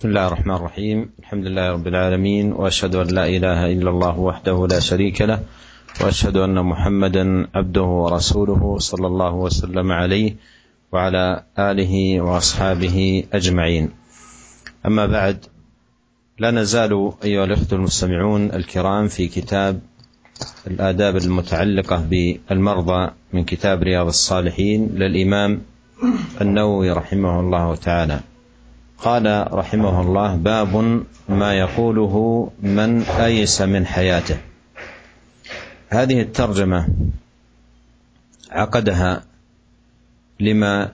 بسم الله الرحمن الرحيم. الحمد لله رب العالمين وأشهد أن لا إله إلا الله وحده لا شريك له وأشهد أن محمدا عبده ورسوله صلى الله وسلم عليه وعلى آله وأصحابه أجمعين. أما بعد لا نزال أيها الأخوة المستمعون الكرام في كتاب الآداب المتعلقة بالمرضى من كتاب رياض الصالحين للإمام النووي رحمه الله تعالى. قال رحمه الله باب ما يقوله من أيس من حياته. هذه الترجمة عقدها لما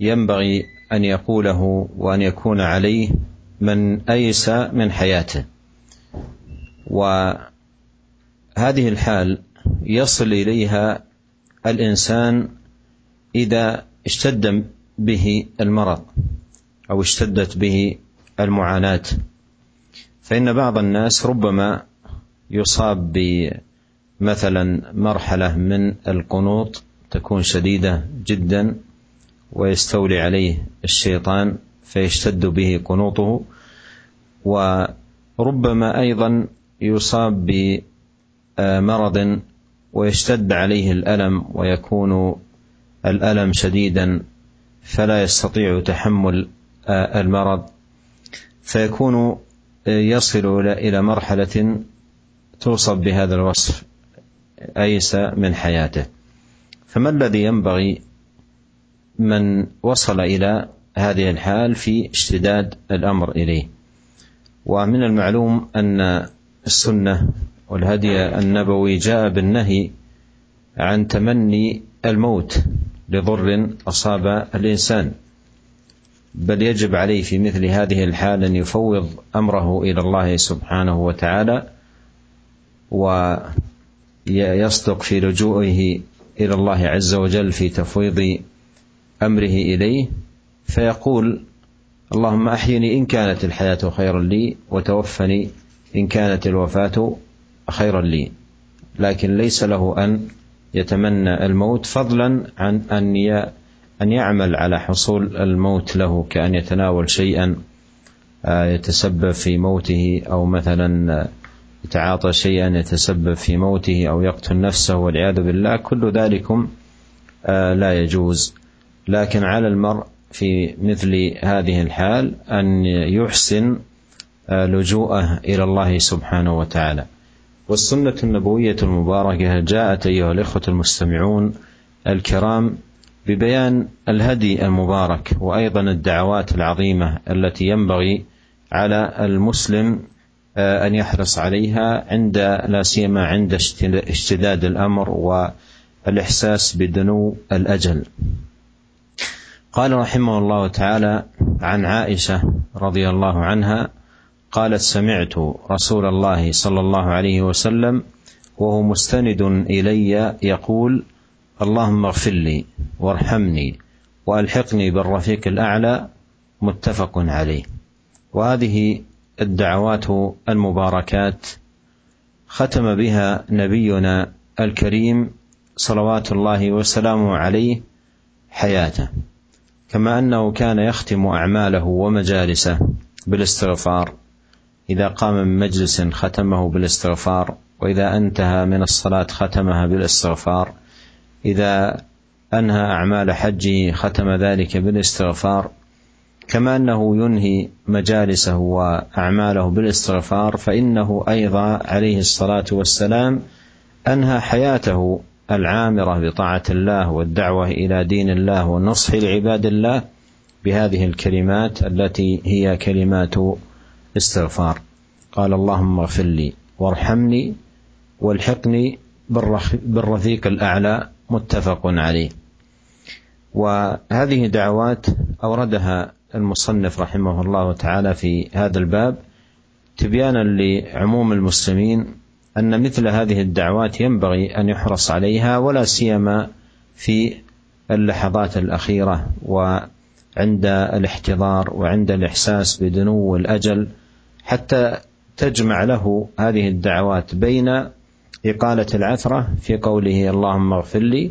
ينبغي أن يقوله وأن يكون عليه من أيس من حياته. وهذه الحال يصل إليها الإنسان إذا اشتد به المرض. أو اشتدت به المعاناة. فإن بعض الناس ربما يصاب بمثلا مرحلة من القنوط تكون شديدة جدا ويستولي عليه الشيطان فيشتد به قنوطه. وربما أيضا يصاب بمرض ويشتد عليه الألم ويكون الألم شديدا فلا يستطيع تحمل المرض فيكون يصل إلى مرحلة توصف بهذا الوصف ايس من حياته؟ فما الذي ينبغي من وصل إلى هذه الحال في اشتداد الأمر إليه؟ ومن المعلوم أن السنة والهدي النبوي جاء بالنهي عن تمني الموت لضر أصاب الإنسان. بل يجب عليه في مثل هذه الحال أن يفوض أمره إلى الله سبحانه وتعالى ويصدق في لجوئه إلى الله عز وجل في تفويض أمره إليه. فيقول اللهم أحيني إن كانت الحياة خيرا لي وتوفني إن كانت الوفاة خيرا لي. لكن ليس له أن يتمنى الموت فضلا عن أن أن يعمل على حصول الموت له كأن يتناول شيئا يتسبب في موته أو مثلا يتعاطى شيئا يتسبب في موته أو يقتل نفسه والعياذ بالله كل ذلكم لا يجوز. لكن على المرء في مثل هذه الحال أن يحسن لجوءه إلى الله سبحانه وتعالى. والسنة النبوية المباركة جاءت أيها الإخوة المستمعون الكرام ببيان الهدي المبارك وأيضا الدعوات العظيمة التي ينبغي على المسلم أن يحرص عليها عند لا سيما عند اشتداد الأمر والإحساس بدنو الأجل. قال رحمه الله تعالى عن عائشة رضي الله عنها قالت سمعت رسول الله صلى الله عليه وسلم وهو مستند إلي يقول اللهم اغفر لي وارحمني والحقني بالرفيق الأعلى متفق عليه. وهذه الدعوات المباركات ختم بها نبينا الكريم صلوات الله وسلامه عليه حياته. كما أنه كان يختم أعماله ومجالسه بالاستغفار. إذا قام من مجلس ختمه بالاستغفار وإذا انتهى من الصلاة ختمها بالاستغفار. إذا أنهى أعمال حجه ختم ذلك بالاستغفار كما أنه ينهي مجالسه وأعماله بالاستغفار فإنه أيضا عليه الصلاة والسلام أنهى حياته العامرة بطاعة الله والدعوة إلى دين الله والنصح لعباد الله بهذه الكلمات التي هي كلمات استغفار. قال اللهم اغفر لي وارحمني والحقني بالرفيق الأعلى متفق عليه. وهذه دعوات أوردها المصنف رحمه الله تعالى في هذا الباب تبيانا لعموم المسلمين أن مثل هذه الدعوات ينبغي أن يحرص عليها ولا سيما في اللحظات الأخيرة وعند الاحتضار وعند الإحساس بدنو الأجل حتى تجمع له هذه الدعوات بين إقالة العثرة في قوله اللهم اغفر لي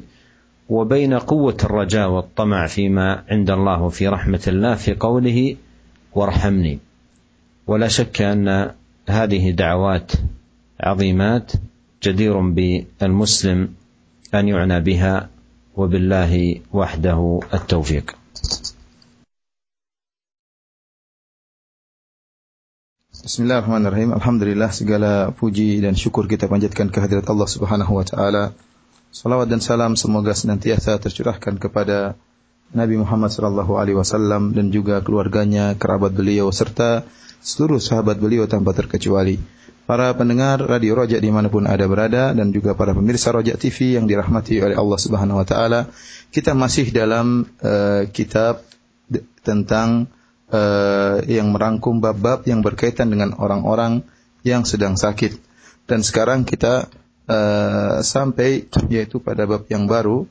وبين قوة الرجاء والطمع فيما عند الله في رحمة الله في قوله وارحمني. ولا شك أن هذه دعوات عظيمات جدير بالمسلم أن يعنى بها وبالله وحده التوفيق. Bismillahirrahmanirrahim. Alhamdulillah segala puji dan syukur kita panjatkan kehadirat Allah Subhanahu wa taala. Salawat dan salam semoga senantiasa tercurahkan kepada Nabi Muhammad sallallahu alaihi wasallam dan juga keluarganya, kerabat beliau serta seluruh sahabat beliau tanpa terkecuali. Para pendengar Radio Rojak di mana pun ada berada dan juga para pemirsa Rojak TV yang dirahmati oleh Allah Subhanahu Wa Taala, kita masih dalam uh, kitab tentang uh, yang merangkum bab-bab yang berkaitan dengan orang-orang yang sedang sakit. Dan sekarang kita uh, sampai yaitu pada bab yang baru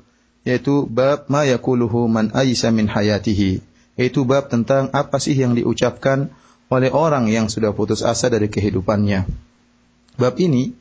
yaitu bab ma yakuluhu man aisa min hayatihi yaitu bab tentang apa sih yang diucapkan oleh orang yang sudah putus asa dari kehidupannya. Bab ini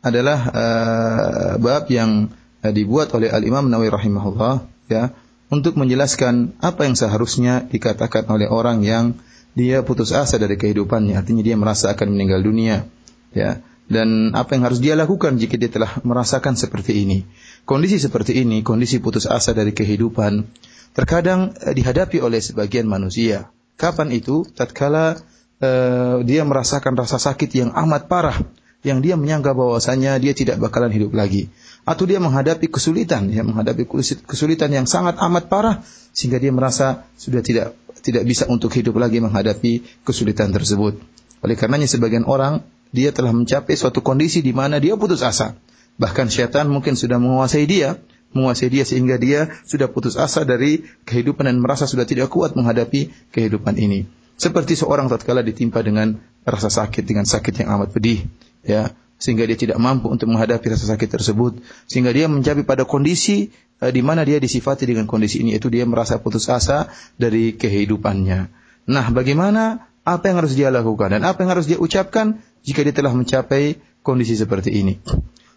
adalah uh, bab yang uh, dibuat oleh Al Imam Nawawi rahimahullah ya untuk menjelaskan apa yang seharusnya dikatakan oleh orang yang dia putus asa dari kehidupannya, artinya dia merasa akan meninggal dunia, ya. Dan apa yang harus dia lakukan jika dia telah merasakan seperti ini. Kondisi seperti ini, kondisi putus asa dari kehidupan, terkadang eh, dihadapi oleh sebagian manusia. Kapan itu? Tatkala uh, dia merasakan rasa sakit yang amat parah, yang dia menyangka bahwasanya dia tidak bakalan hidup lagi atau dia menghadapi kesulitan, ya menghadapi kesulitan yang sangat amat parah sehingga dia merasa sudah tidak tidak bisa untuk hidup lagi menghadapi kesulitan tersebut. Oleh karenanya sebagian orang dia telah mencapai suatu kondisi di mana dia putus asa. Bahkan syaitan mungkin sudah menguasai dia, menguasai dia sehingga dia sudah putus asa dari kehidupan dan merasa sudah tidak kuat menghadapi kehidupan ini. Seperti seorang tatkala ditimpa dengan rasa sakit dengan sakit yang amat pedih, ya sehingga dia tidak mampu untuk menghadapi rasa sakit tersebut sehingga dia mencapai pada kondisi uh, di mana dia disifati dengan kondisi ini yaitu dia merasa putus asa dari kehidupannya. Nah, bagaimana apa yang harus dia lakukan dan apa yang harus dia ucapkan jika dia telah mencapai kondisi seperti ini?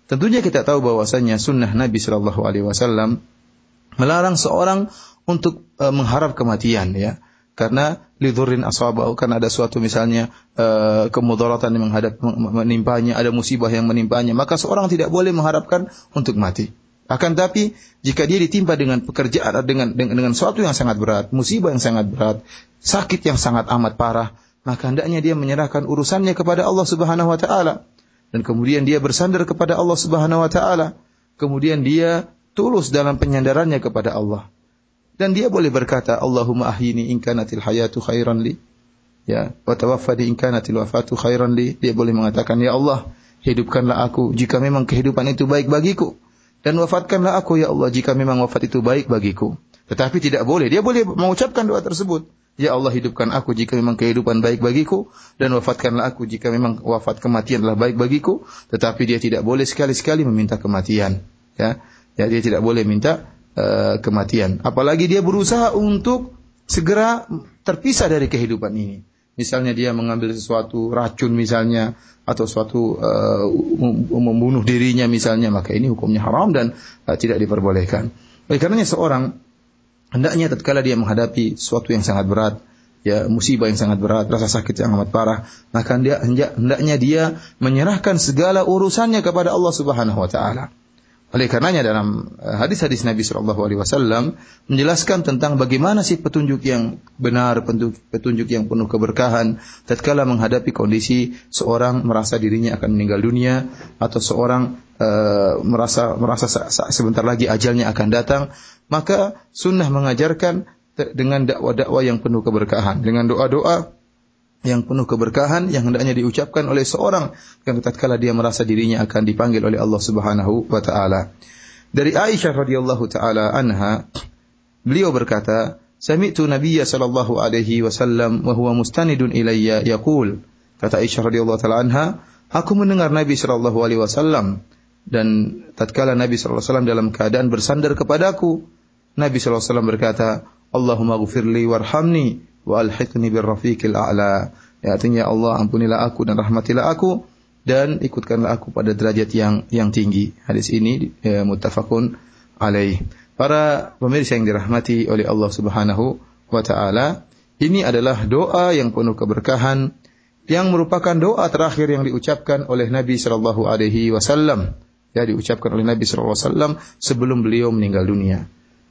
Tentunya kita tahu bahwasanya sunnah Nabi Shallallahu Alaihi Wasallam melarang seorang untuk uh, mengharap kematian ya karena lidhurin aswabahu karena ada suatu misalnya uh, kemudaratan yang menghadap menimpanya, ada musibah yang menimpanya, maka seorang tidak boleh mengharapkan untuk mati. Akan tapi jika dia ditimpa dengan pekerjaan dengan dengan, dengan suatu yang sangat berat, musibah yang sangat berat, sakit yang sangat amat parah, maka hendaknya dia menyerahkan urusannya kepada Allah Subhanahu wa taala dan kemudian dia bersandar kepada Allah Subhanahu wa taala. Kemudian dia tulus dalam penyandarannya kepada Allah. Dan dia boleh berkata, Allahumma ahyini in kanatil hayatu khairan li. Ya, wa tawaffani in kanatil wafatu khairan li. Dia boleh mengatakan, Ya Allah, hidupkanlah aku jika memang kehidupan itu baik bagiku. Dan wafatkanlah aku, Ya Allah, jika memang wafat itu baik bagiku. Tetapi tidak boleh. Dia boleh mengucapkan doa tersebut. Ya Allah hidupkan aku jika memang kehidupan baik bagiku dan wafatkanlah aku jika memang wafat kematian adalah baik bagiku tetapi dia tidak boleh sekali-sekali meminta kematian ya ya dia tidak boleh minta Eh, kematian. Apalagi dia berusaha untuk segera terpisah dari kehidupan ini. Misalnya dia mengambil sesuatu racun misalnya atau suatu uh, membunuh dirinya misalnya maka ini hukumnya haram dan uh, tidak diperbolehkan. Oleh karenanya seorang hendaknya tatkala dia menghadapi sesuatu yang sangat berat ya musibah yang sangat berat, rasa sakit yang amat parah, maka dia hendaknya dia menyerahkan segala urusannya kepada Allah Subhanahu wa taala. Oleh karenanya dalam eh, hadis-hadis Nabi Shallallahu Alaihi Wasallam menjelaskan tentang bagaimana sih petunjuk yang benar, petunjuk, yang penuh keberkahan, tatkala menghadapi kondisi seorang merasa dirinya akan meninggal dunia atau seorang uh, merasa merasa sebentar lagi ajalnya akan datang, maka sunnah mengajarkan dengan dakwah-dakwah yang penuh keberkahan, dengan doa-doa yang penuh keberkahan yang hendaknya diucapkan oleh seorang yang tatkala dia merasa dirinya akan dipanggil oleh Allah Subhanahu wa taala. Dari Aisyah radhiyallahu taala anha beliau berkata, "Sami'tu Nabiyya sallallahu alaihi wasallam wa huwa mustanidun ilayya yaqul." Kata Aisyah radhiyallahu taala anha, "Aku mendengar Nabi sallallahu alaihi wasallam dan tatkala Nabi sallallahu alaihi wasallam dalam keadaan bersandar kepadaku, Nabi sallallahu alaihi wasallam berkata, "Allahumma ghfirli warhamni wa alhiqni birrafiqil a'la. Ya artinya Allah ampunilah aku dan rahmatilah aku dan ikutkanlah aku pada derajat yang yang tinggi. Hadis ini ya, muttafaqun alaih. Para pemirsa yang dirahmati oleh Allah Subhanahu wa taala, Ini adalah doa yang penuh keberkahan yang merupakan doa terakhir yang diucapkan oleh Nabi Shallallahu Alaihi Wasallam. Ya diucapkan oleh Nabi Shallallahu Alaihi Wasallam sebelum beliau meninggal dunia.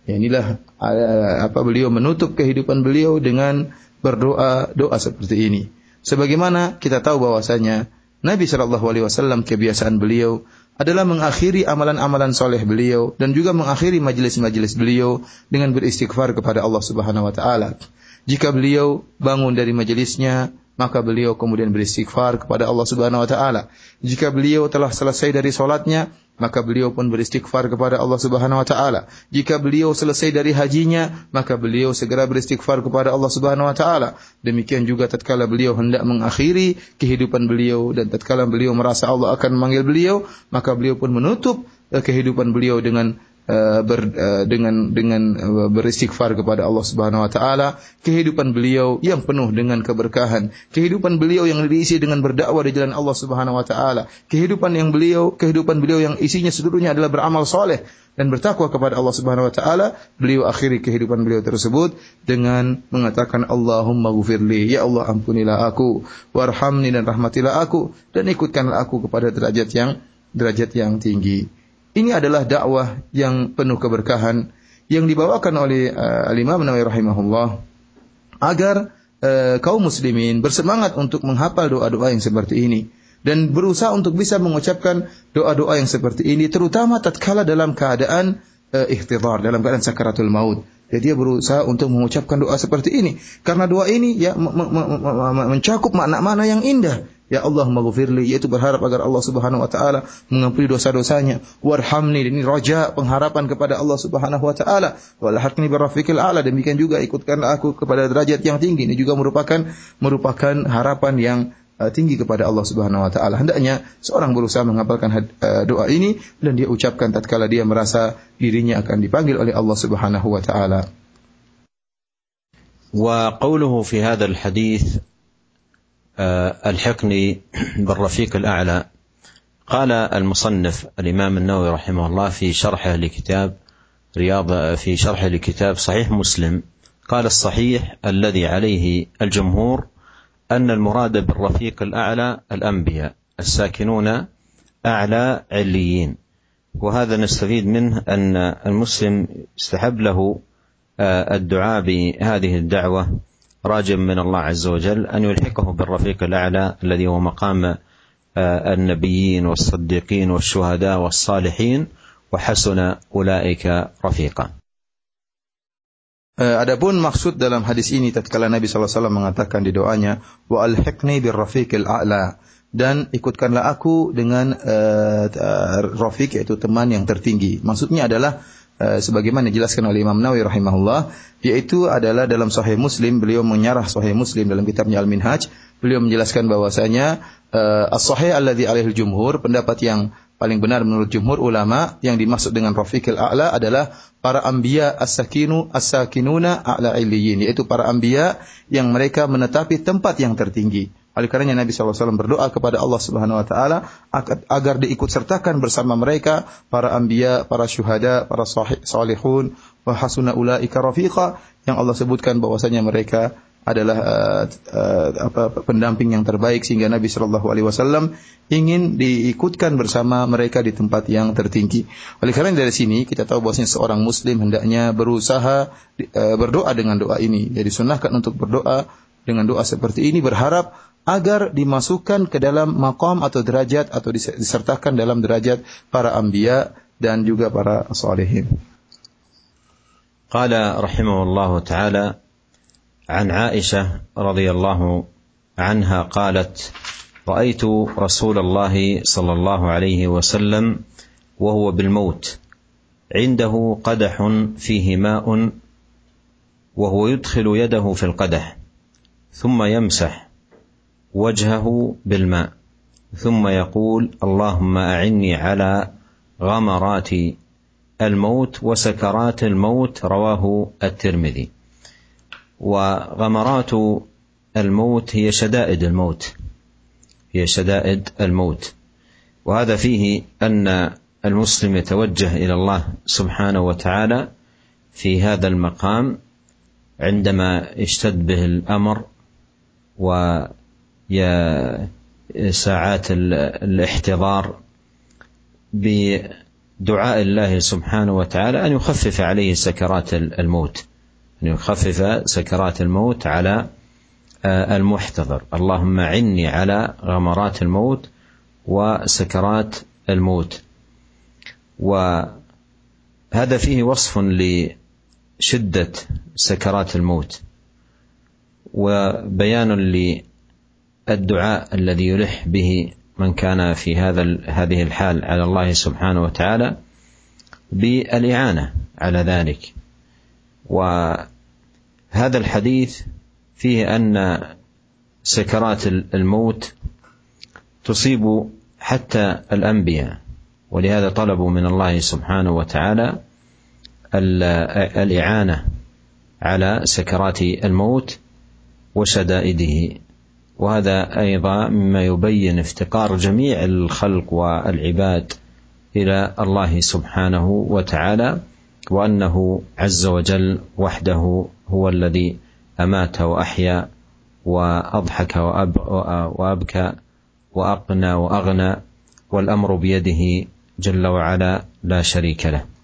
Ya, inilah uh, apa beliau menutup kehidupan beliau dengan berdoa doa seperti ini. Sebagaimana kita tahu bahwasanya Nabi Shallallahu Alaihi Wasallam kebiasaan beliau adalah mengakhiri amalan-amalan soleh beliau dan juga mengakhiri majelis-majelis beliau dengan beristighfar kepada Allah Subhanahu Wa Taala. Jika beliau bangun dari majelisnya, maka beliau kemudian beristighfar kepada Allah Subhanahu wa taala. Jika beliau telah selesai dari salatnya, maka beliau pun beristighfar kepada Allah Subhanahu wa taala. Jika beliau selesai dari hajinya, maka beliau segera beristighfar kepada Allah Subhanahu wa taala. Demikian juga tatkala beliau hendak mengakhiri kehidupan beliau dan tatkala beliau merasa Allah akan memanggil beliau, maka beliau pun menutup eh, kehidupan beliau dengan Eh, ber, uh, dengan dengan uh, beristighfar kepada Allah Subhanahu wa taala, kehidupan beliau yang penuh dengan keberkahan, kehidupan beliau yang diisi dengan berdakwah di jalan Allah Subhanahu wa taala, kehidupan yang beliau kehidupan beliau yang isinya seluruhnya adalah beramal soleh dan bertakwa kepada Allah Subhanahu wa taala, beliau akhiri kehidupan beliau tersebut dengan mengatakan Allahumma ghufirli, ya Allah ampunilah aku, warhamni dan rahmatilah aku dan ikutkanlah aku kepada derajat yang derajat yang tinggi. Ini adalah dakwah yang penuh keberkahan yang dibawakan oleh uh, Al-Imam Nawawi rahimahullah agar uh, kaum muslimin bersemangat untuk menghafal doa-doa yang seperti ini dan berusaha untuk bisa mengucapkan doa-doa yang seperti ini terutama tatkala dalam keadaan uh, ihtidhar dalam keadaan sakaratul maut. Jadi dia berusaha untuk mengucapkan doa seperti ini karena doa ini ya mencakup makna-makna yang indah Ya Allah maghfirli yaitu berharap agar Allah Subhanahu wa taala mengampuni dosa-dosanya. Warhamni ini raja pengharapan kepada Allah Subhanahu wa taala. Walhaqni birafiqil a'la demikian juga ikutkanlah aku kepada derajat yang tinggi. Ini juga merupakan merupakan harapan yang uh, tinggi kepada Allah Subhanahu wa taala. Hendaknya seorang berusaha menghafalkan uh, doa ini dan dia ucapkan tatkala dia merasa dirinya akan dipanggil oleh Allah Subhanahu wa taala. وقوله في هذا الحديث ألحقني بالرفيق الأعلى. قال المصنف الإمام النووي رحمه الله في شرحه لكتاب رياض في شرحه لكتاب صحيح مسلم قال الصحيح الذي عليه الجمهور أن المراد بالرفيق الأعلى الأنبياء الساكنون أعلى عليين. وهذا نستفيد منه أن المسلم استحب له الدعاء بهذه الدعوة راجا من الله عز وجل أن يلحقه بالرفيق الأعلى الذي هو مقام النبيين والصديقين والشهداء والصالحين وحسن أولئك رفيقا Adapun maksud dalam hadis ini tatkala Nabi SAW mengatakan di doanya wa alhiqni birrafiqil a'la dan ikutkanlah aku dengan uh, rafiq yaitu teman yang tertinggi. Maksudnya adalah uh, sebagaimana dijelaskan oleh Imam Nawawi rahimahullah yaitu adalah dalam Sahih Muslim beliau menyarah Sahih Muslim dalam kitabnya Al-Minhaj. Beliau menjelaskan bahwasanya uh, as-sahih alladzi alaihi jumhur pendapat yang paling benar menurut jumhur ulama yang dimaksud dengan rafiqil a'la adalah para anbiya as-sakinu as-sakinuna a'la illiyin yaitu para anbiya yang mereka menetapi tempat yang tertinggi oleh karenanya Nabi SAW berdoa kepada Allah Subhanahu Wa Taala agar diikut sertakan bersama mereka para anbiya, para syuhada, para salihun, wa hasuna ulaika rafiqa yang Allah sebutkan bahwasanya mereka adalah uh, uh, apa pendamping yang terbaik sehingga Nabi Shallallahu Alaihi Wasallam ingin diikutkan bersama mereka di tempat yang tertinggi. Oleh karena dari sini kita tahu bahwasanya seorang Muslim hendaknya berusaha uh, berdoa dengan doa ini. Jadi sunahkan untuk berdoa dengan doa seperti ini berharap agar dimasukkan ke dalam makom atau derajat atau disertakan dalam derajat para anbiya dan juga para salihin. قال رحمه الله تعالى عن عائشه رضي الله عنها قالت رايت رسول الله صلى الله عليه وسلم وهو بالموت عنده قدح فيه ماء وهو يدخل يده في القدح ثم يمسح وجهه بالماء ثم يقول اللهم أعني على غمرات الموت وسكرات الموت رواه الترمذي. وغمرات الموت هي شدائد الموت هي شدائد الموت. وهذا فيه أن المسلم يتوجه إلى الله سبحانه وتعالى في هذا المقام عندما يشتد به الأمر وساعات الاحتضار بدعاء الله سبحانه وتعالى أن يخفف عليه سكرات الموت. أن يخفف سكرات الموت على المحتضر. اللهم عني على غمرات الموت وسكرات الموت. وهذا فيه وصف لشدة سكرات الموت. وبيان للدعاء الذي يلح به من كان في هذا هذه الحال على الله سبحانه وتعالى بالإعانة على ذلك. وهذا الحديث فيه أن سكرات الموت تصيب حتى الأنبياء ولهذا طلبوا من الله سبحانه وتعالى الإعانة على سكرات الموت وشدائده. وهذا أيضا مما يبين افتقار جميع الخلق والعباد إلى الله سبحانه وتعالى وأنه عز وجل وحده هو الذي أمات وأحيا وأضحك وأبكى وأقنى وأغنى والأمر بيده جل وعلا لا شريك له.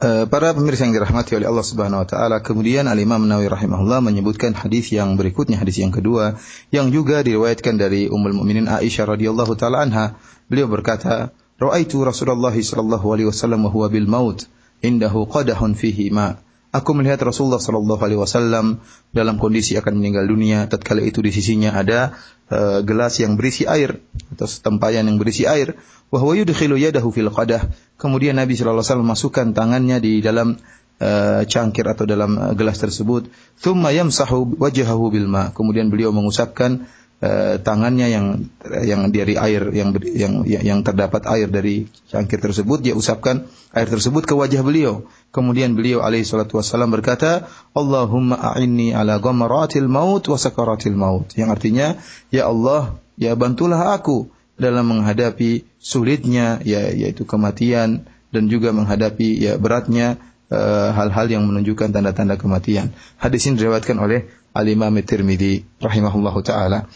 Para pemirsa yang dirahmati oleh Allah Subhanahu wa taala, kemudian Al Imam Nawawi rahimahullah menyebutkan hadis yang berikutnya, hadis yang kedua yang juga diriwayatkan dari Ummul Mukminin Aisyah radhiyallahu taala anha. Beliau berkata, "Ra'aitu Rasulullah sallallahu alaihi wasallam wa huwa bil maut, indahu qadahun fihi ma." Aku melihat Rasulullah Shallallahu Alaihi Wasallam dalam kondisi akan meninggal dunia. Tatkala itu di sisinya ada uh, gelas yang berisi air atau tempayan yang berisi air. Wahwa yudkhilu yadahu fil qadah. Kemudian Nabi Shallallahu Alaihi Wasallam masukkan tangannya di dalam uh, cangkir atau dalam uh, gelas tersebut. Thumma yamsahu wajahahu bil ma. Kemudian beliau mengusapkan Eh, tangannya yang yang dari air yang yang yang terdapat air dari cangkir tersebut dia usapkan air tersebut ke wajah beliau kemudian beliau alaihi salatu wasallam berkata Allahumma a'inni ala ghamaratil maut wa sakaratil maut yang artinya ya Allah ya bantulah aku dalam menghadapi sulitnya ya yaitu kematian dan juga menghadapi ya beratnya eh, hal-hal uh, yang menunjukkan tanda-tanda kematian. Hadis ini diriwayatkan oleh Al-Imam Tirmidzi rahimahullahu taala.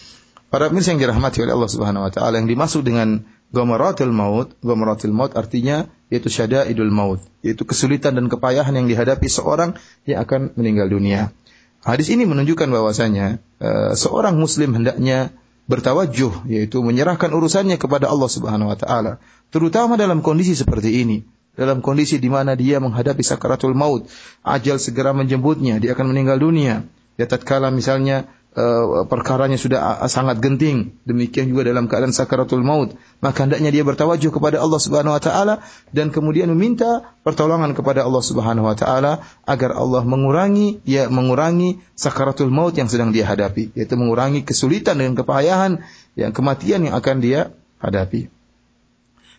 Para pemirsa yang dirahmati oleh Allah Subhanahu wa taala yang dimaksud dengan ghamaratul maut, ghamaratul maut artinya yaitu syada'idul maut, yaitu kesulitan dan kepayahan yang dihadapi seorang yang akan meninggal dunia. Hadis ini menunjukkan bahwasanya uh, seorang muslim hendaknya bertawajuh yaitu menyerahkan urusannya kepada Allah Subhanahu wa taala, terutama dalam kondisi seperti ini. Dalam kondisi di mana dia menghadapi sakaratul maut, ajal segera menjemputnya, dia akan meninggal dunia. Ya tatkala misalnya uh, perkaranya sudah sangat genting. Demikian juga dalam keadaan sakaratul maut. Maka hendaknya dia bertawajuh kepada Allah Subhanahu wa taala dan kemudian meminta pertolongan kepada Allah Subhanahu wa taala agar Allah mengurangi ya mengurangi sakaratul maut yang sedang dia hadapi, yaitu mengurangi kesulitan dan kepayahan yang kematian yang akan dia hadapi.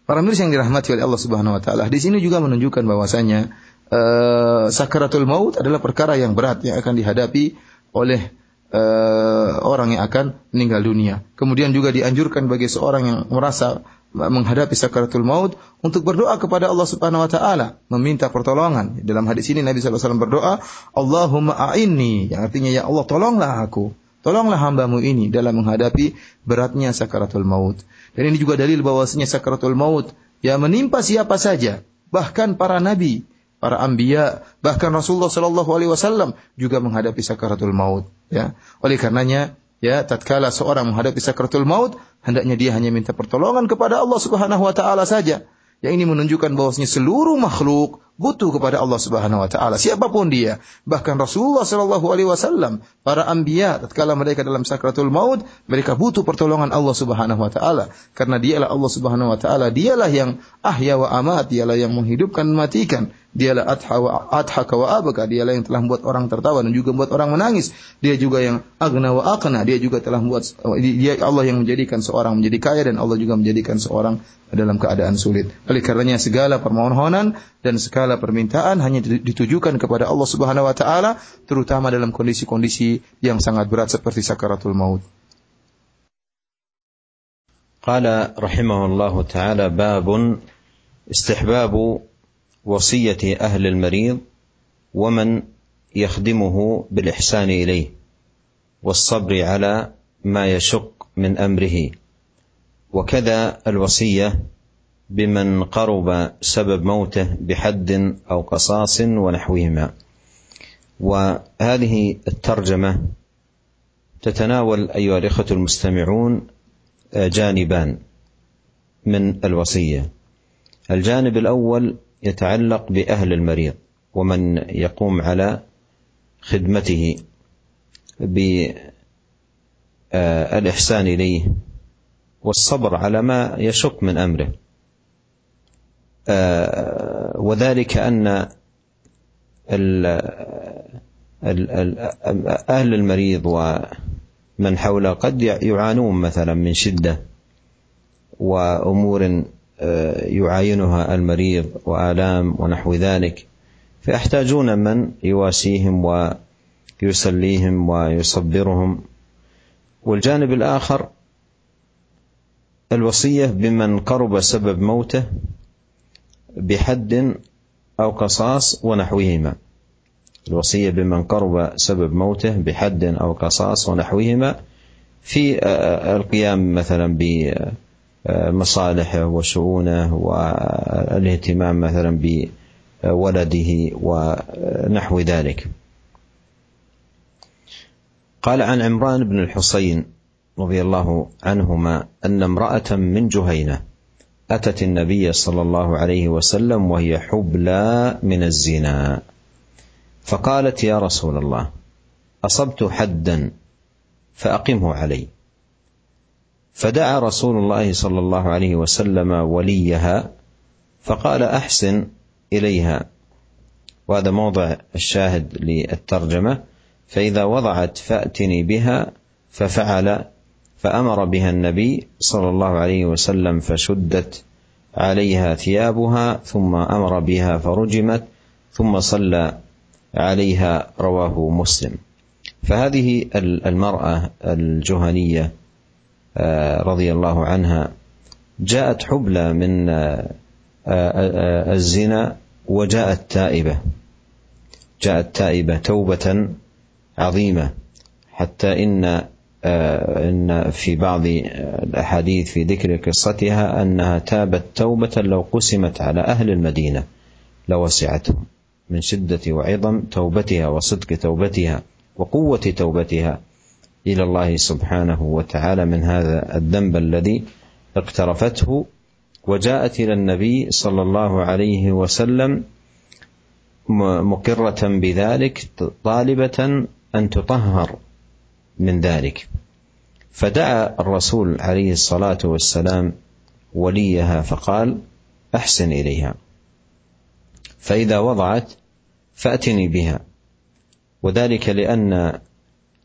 Para nulis yang dirahmati oleh Allah Subhanahu wa taala, di sini juga menunjukkan bahwasanya uh, sakaratul maut adalah perkara yang berat yang akan dihadapi oleh uh, orang yang akan meninggal dunia. Kemudian juga dianjurkan bagi seorang yang merasa menghadapi sakaratul maut untuk berdoa kepada Allah Subhanahu wa taala, meminta pertolongan. Dalam hadis ini Nabi SAW berdoa, "Allahumma a'inni," yang artinya ya Allah tolonglah aku. Tolonglah hambamu ini dalam menghadapi beratnya sakaratul maut. Dan ini juga dalil bahwasanya sakaratul maut ya menimpa siapa saja, bahkan para nabi, para anbiya, bahkan Rasulullah sallallahu alaihi wasallam juga menghadapi sakaratul maut, ya. Oleh karenanya, ya, tatkala seorang menghadapi sakaratul maut, hendaknya dia hanya minta pertolongan kepada Allah Subhanahu wa taala saja. Yang ini menunjukkan bahwasanya seluruh makhluk butuh kepada Allah Subhanahu wa taala. Siapa pun dia bahkan Rasulullah sallallahu alaihi wasallam para anbiya tatkala mereka dalam sakratul maut mereka butuh pertolongan Allah Subhanahu wa taala. Karena dialah Allah Subhanahu wa taala dialah yang ahya wa amat dialah yang menghidupkan mematikan. Dialah adha wa adhaka wa abaka dialah yang telah membuat orang tertawa dan juga membuat orang menangis. Dia juga yang agna wa aqna dia juga telah membuat dia Allah yang menjadikan seorang menjadi kaya dan Allah juga menjadikan seorang dalam keadaan sulit. Oleh karenanya segala permohonan dan segala permintaan hanya ditujukan kepada Allah Subhanahu wa taala terutama dalam kondisi-kondisi yang sangat berat seperti sakaratul maut. قال رحمه الله تعالى باب استحباب وصية أهل المريض ومن يخدمه بالاحسان اليه والصبر على ما يشق من امره وكذا الوصيه بمن قرب سبب موته بحد أو قصاص ونحوهما. وهذه الترجمة تتناول أيها الإخوة المستمعون جانبان من الوصية. الجانب الأول يتعلق بأهل المريض ومن يقوم على خدمته بالاحسان إليه والصبر على ما يشق من أمره. وذلك أن أهل المريض ومن حوله قد يعانون مثلا من شدة وأمور يعاينها المريض وآلام ونحو ذلك فيحتاجون من يواسيهم ويسليهم ويصبرهم. والجانب الآخر الوصية بمن قرب سبب موته بحد أو قصاص ونحوهما. الوصية بمن قرب سبب موته بحد أو قصاص ونحوهما في القيام مثلا بمصالحه وشؤونه والاهتمام مثلا بولده ونحو ذلك. قال عن عمران بن الحصين رضي الله عنهما أن امرأة من جهينة أتت النبي صلى الله عليه وسلم وهي حبلى من الزنا. فقالت يا رسول الله أصبت حدا فأقمه علي. فدعا رسول الله صلى الله عليه وسلم وليها فقال أحسن إليها. وهذا موضع الشاهد للترجمة فإذا وضعت فأتني بها ففعل فأمر بها النبي صلى الله عليه وسلم فشدت عليها ثيابها ثم أمر بها فرجمت ثم صلى عليها رواه مسلم. فهذه المرأة الجهنية رضي الله عنها جاءت حبلى من الزنا وجاءت تائبة. جاءت تائبة توبة عظيمة حتى إن إن في بعض الأحاديث في ذكر قصتها أنها تابت توبة لو قسمت على أهل المدينة لوسعتهم من شدة وعظم توبتها وصدق توبتها وقوة توبتها إلى الله سبحانه وتعالى من هذا الذنب الذي اقترفته وجاءت إلى النبي صلى الله عليه وسلم مقرة بذلك طالبة أن تطهر. من ذلك. فدعا الرسول عليه الصلاة والسلام وليها فقال أحسن إليها. فإذا وضعت فأتني بها. وذلك لأن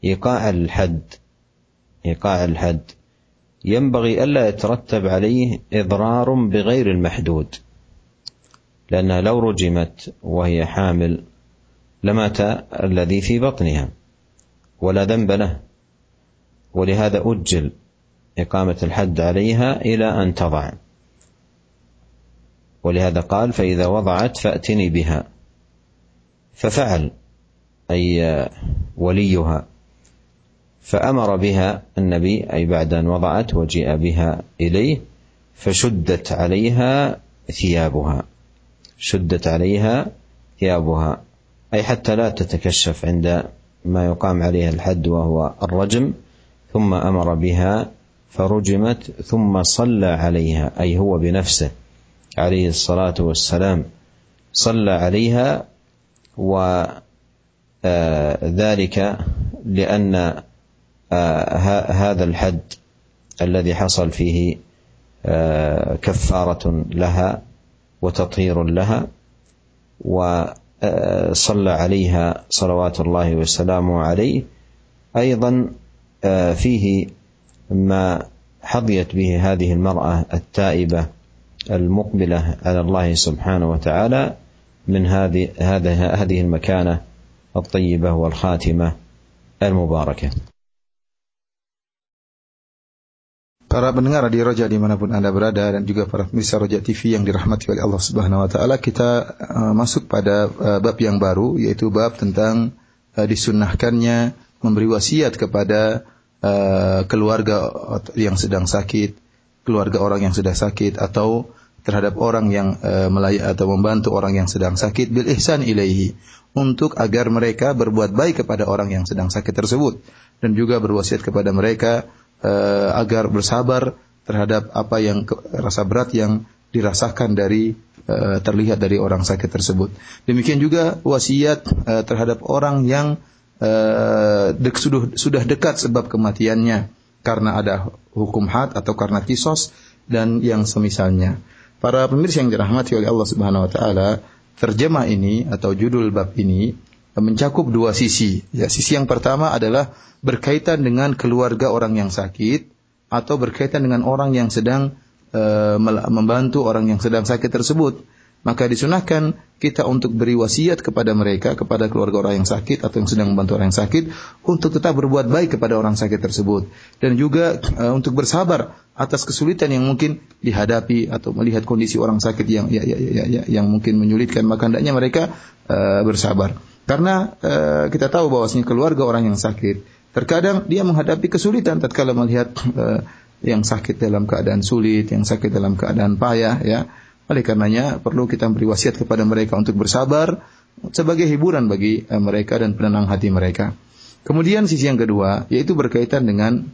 إيقاع الحد إيقاع الحد ينبغي ألا يترتب عليه إضرار بغير المحدود. لانها لو رجمت وهي حامل لمات الذي في بطنها. ولا ذنب له. ولهذا أجل إقامة الحد عليها إلى أن تضع. ولهذا قال فإذا وضعت فأتني بها. ففعل أي وليها. فأمر بها النبي أي بعد أن وضعت وجيء بها إليه فشدت عليها ثيابها. شدت عليها ثيابها. أي حتى لا تتكشف عند ما يقام عليها الحد وهو الرجم ثم أمر بها فرجمت ثم صلى عليها أي هو بنفسه عليه الصلاة والسلام. صلى عليها وذلك لأن هذا الحد الذي حصل فيه كفارة لها وتطهير لها وصلى عليها صلوات الله وسلامه عليه أيضا فيه ما حظيت به هذه المرأة التائبة المقبلة على الله سبحانه وتعالى من هذه هذه هذه المكانة الطيبة والخاتمة المباركة. Para pendengar di Roja di mana pun Anda berada dan juga para pemirsa Roja TV yang dirahmati oleh Allah Subhanahu Wa Taala, kita uh, masuk pada uh, bab yang baru yaitu bab tentang uh, disunnahkannya memberi wasiat kepada uh, keluarga yang sedang sakit, keluarga orang yang sudah sakit atau terhadap orang yang melayak atau membantu orang yang sedang sakit bil ihsan ilaihi untuk agar mereka berbuat baik kepada orang yang sedang sakit tersebut dan juga berwasiat kepada mereka uh, agar bersabar terhadap apa yang rasa berat yang dirasakan dari uh, terlihat dari orang sakit tersebut. Demikian juga wasiat uh, terhadap orang yang uh, dek, sudah sudah dekat sebab kematiannya karena ada hukum had atau karena kisos dan yang semisalnya. Para pemirsa yang dirahmati oleh Allah Subhanahu wa taala, terjemah ini atau judul bab ini mencakup dua sisi. Ya, sisi yang pertama adalah berkaitan dengan keluarga orang yang sakit atau berkaitan dengan orang yang sedang uh, membantu orang yang sedang sakit tersebut. Maka disunahkan kita untuk beri wasiat kepada mereka, kepada keluarga orang yang sakit atau yang sedang membantu orang yang sakit, untuk tetap berbuat baik kepada orang sakit tersebut. Dan juga uh, untuk bersabar atas kesulitan yang mungkin dihadapi atau melihat kondisi orang sakit yang ya, ya, ya, ya, yang mungkin menyulitkan, maka hendaknya mereka uh, bersabar. Karena uh, kita tahu bahwasanya keluarga orang yang sakit Terkadang dia menghadapi kesulitan tatkala melihat uh, yang sakit dalam keadaan sulit, yang sakit dalam keadaan payah ya. Oleh karenanya perlu kita beri wasiat kepada mereka untuk bersabar sebagai hiburan bagi uh, mereka dan penenang hati mereka. Kemudian sisi yang kedua yaitu berkaitan dengan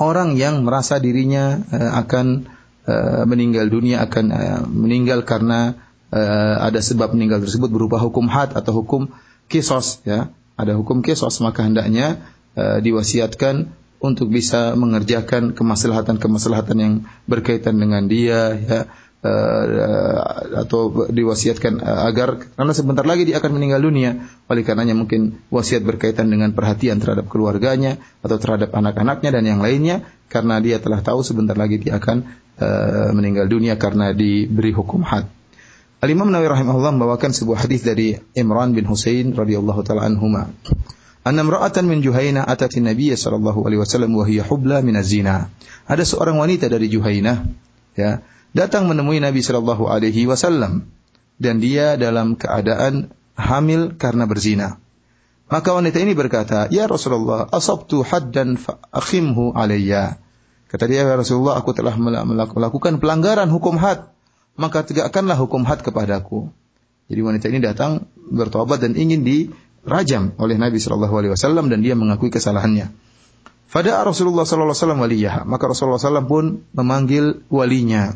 orang yang merasa dirinya uh, akan uh, meninggal dunia akan uh, meninggal karena uh, ada sebab meninggal tersebut berupa hukum had atau hukum kisos ya. Ada hukum kisos maka hendaknya uh, diwasiatkan untuk bisa mengerjakan kemaslahatan-kemaslahatan yang berkaitan dengan dia ya uh, atau diwasiatkan uh, agar karena sebentar lagi dia akan meninggal dunia oleh karenanya mungkin wasiat berkaitan dengan perhatian terhadap keluarganya atau terhadap anak-anaknya dan yang lainnya karena dia telah tahu sebentar lagi dia akan uh, meninggal dunia karena diberi hukum had. Al-Imam Nawawi rahimahullah membawakan sebuah hadis dari Imran bin Husain radhiyallahu taala anhuma anna imra'atan min Juhaina atati Nabiy sallallahu alaihi wasallam wa hiya hubla min zina Ada seorang wanita dari Juhaina ya, datang menemui Nabi sallallahu alaihi wasallam dan dia dalam keadaan hamil karena berzina. Maka wanita ini berkata, "Ya Rasulullah, asabtu haddan fa akhimhu alayya." Kata dia, "Ya Rasulullah, aku telah melakukan pelanggaran hukum had, maka tegakkanlah hukum had kepadaku." Jadi wanita ini datang bertobat dan ingin di rajam oleh Nabi Shallallahu Alaihi Wasallam dan dia mengakui kesalahannya. Pada Rasulullah Sallallahu Alaihi Wasallam maka Rasulullah SAW pun memanggil walinya.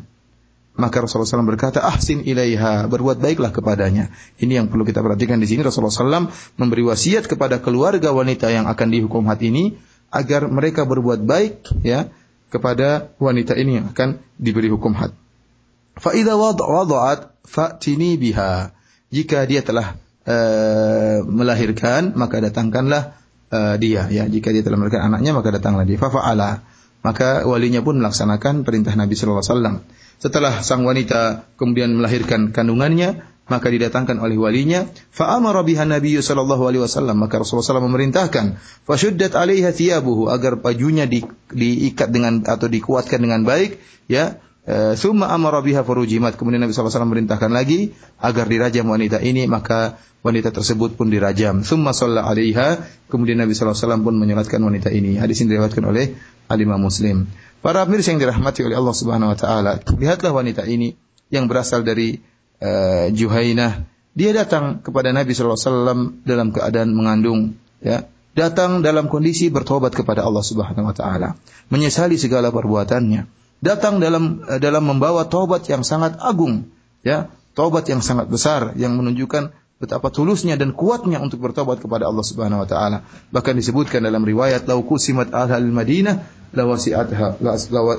Maka Rasulullah SAW berkata, ahsin ilaiha, berbuat baiklah kepadanya. Ini yang perlu kita perhatikan di sini. Rasulullah SAW memberi wasiat kepada keluarga wanita yang akan dihukum had ini, agar mereka berbuat baik ya kepada wanita ini yang akan diberi hukum had. Fa'idha wada'at fa'tini biha. Jika dia telah uh, melahirkan maka datangkanlah uh, dia. Ya jika dia telah melahirkan anaknya maka datanglah dia. Fafa'ala maka walinya pun melaksanakan perintah Nabi sallallahu alaihi wasallam. Setelah sang wanita kemudian melahirkan kandungannya maka didatangkan oleh walinya. Fa amara biha nabiy sallallahu alaihi wasallam. Maka Rasulullah SAW memerintahkan shuddat alaiha thiyabuhu agar bajunya di, diikat dengan atau dikuatkan dengan baik ya Summa amara biha furujimat. Kemudian Nabi SAW memerintahkan lagi agar dirajam wanita ini, maka wanita tersebut pun dirajam. Summa shalla alaiha. Kemudian Nabi SAW pun menyolatkan wanita ini. Hadis ini diriwayatkan oleh Alimah Muslim. Para pemirsa yang dirahmati oleh Allah Subhanahu wa taala, lihatlah wanita ini yang berasal dari uh, Juhainah. Dia datang kepada Nabi SAW dalam keadaan mengandung, ya. Datang dalam kondisi bertobat kepada Allah Subhanahu wa taala, menyesali segala perbuatannya datang dalam eh, dalam membawa taubat yang sangat agung, ya, taubat yang sangat besar yang menunjukkan betapa tulusnya dan kuatnya untuk bertobat kepada Allah Subhanahu wa taala. Bahkan disebutkan dalam riwayat lau kusimat ahlul Madinah lawasi'atha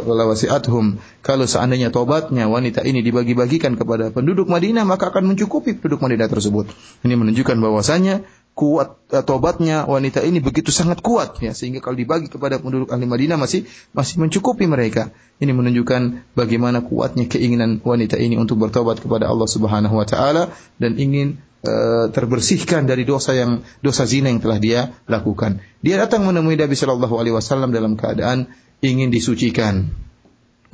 lawasi'athum. Kalau seandainya tobatnya wanita ini dibagi-bagikan kepada penduduk Madinah maka akan mencukupi penduduk Madinah tersebut. Ini menunjukkan bahwasanya kuat uh, tobatnya wanita ini begitu sangat kuat ya sehingga kalau dibagi kepada penduduk ahli Madinah masih masih mencukupi mereka. Ini menunjukkan bagaimana kuatnya keinginan wanita ini untuk bertobat kepada Allah Subhanahu wa taala dan ingin uh, terbersihkan dari dosa yang dosa zina yang telah dia lakukan. Dia datang menemui Nabi Shallallahu alaihi wasallam dalam keadaan ingin disucikan.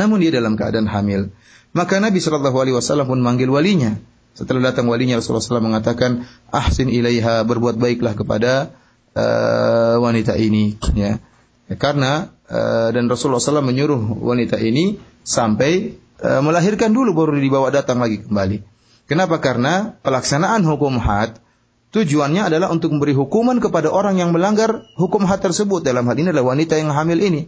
Namun dia dalam keadaan hamil. Maka Nabi Shallallahu Alaihi Wasallam pun manggil walinya. Setelah datang walinya Rasulullah SAW mengatakan, ahsin ilaiha berbuat baiklah kepada uh, wanita ini. Ya. Karena uh, dan Rasulullah SAW menyuruh wanita ini sampai uh, melahirkan dulu baru dibawa datang lagi kembali. Kenapa? Karena pelaksanaan hukum had tujuannya adalah untuk memberi hukuman kepada orang yang melanggar hukum had tersebut. Dalam hal ini adalah wanita yang hamil ini.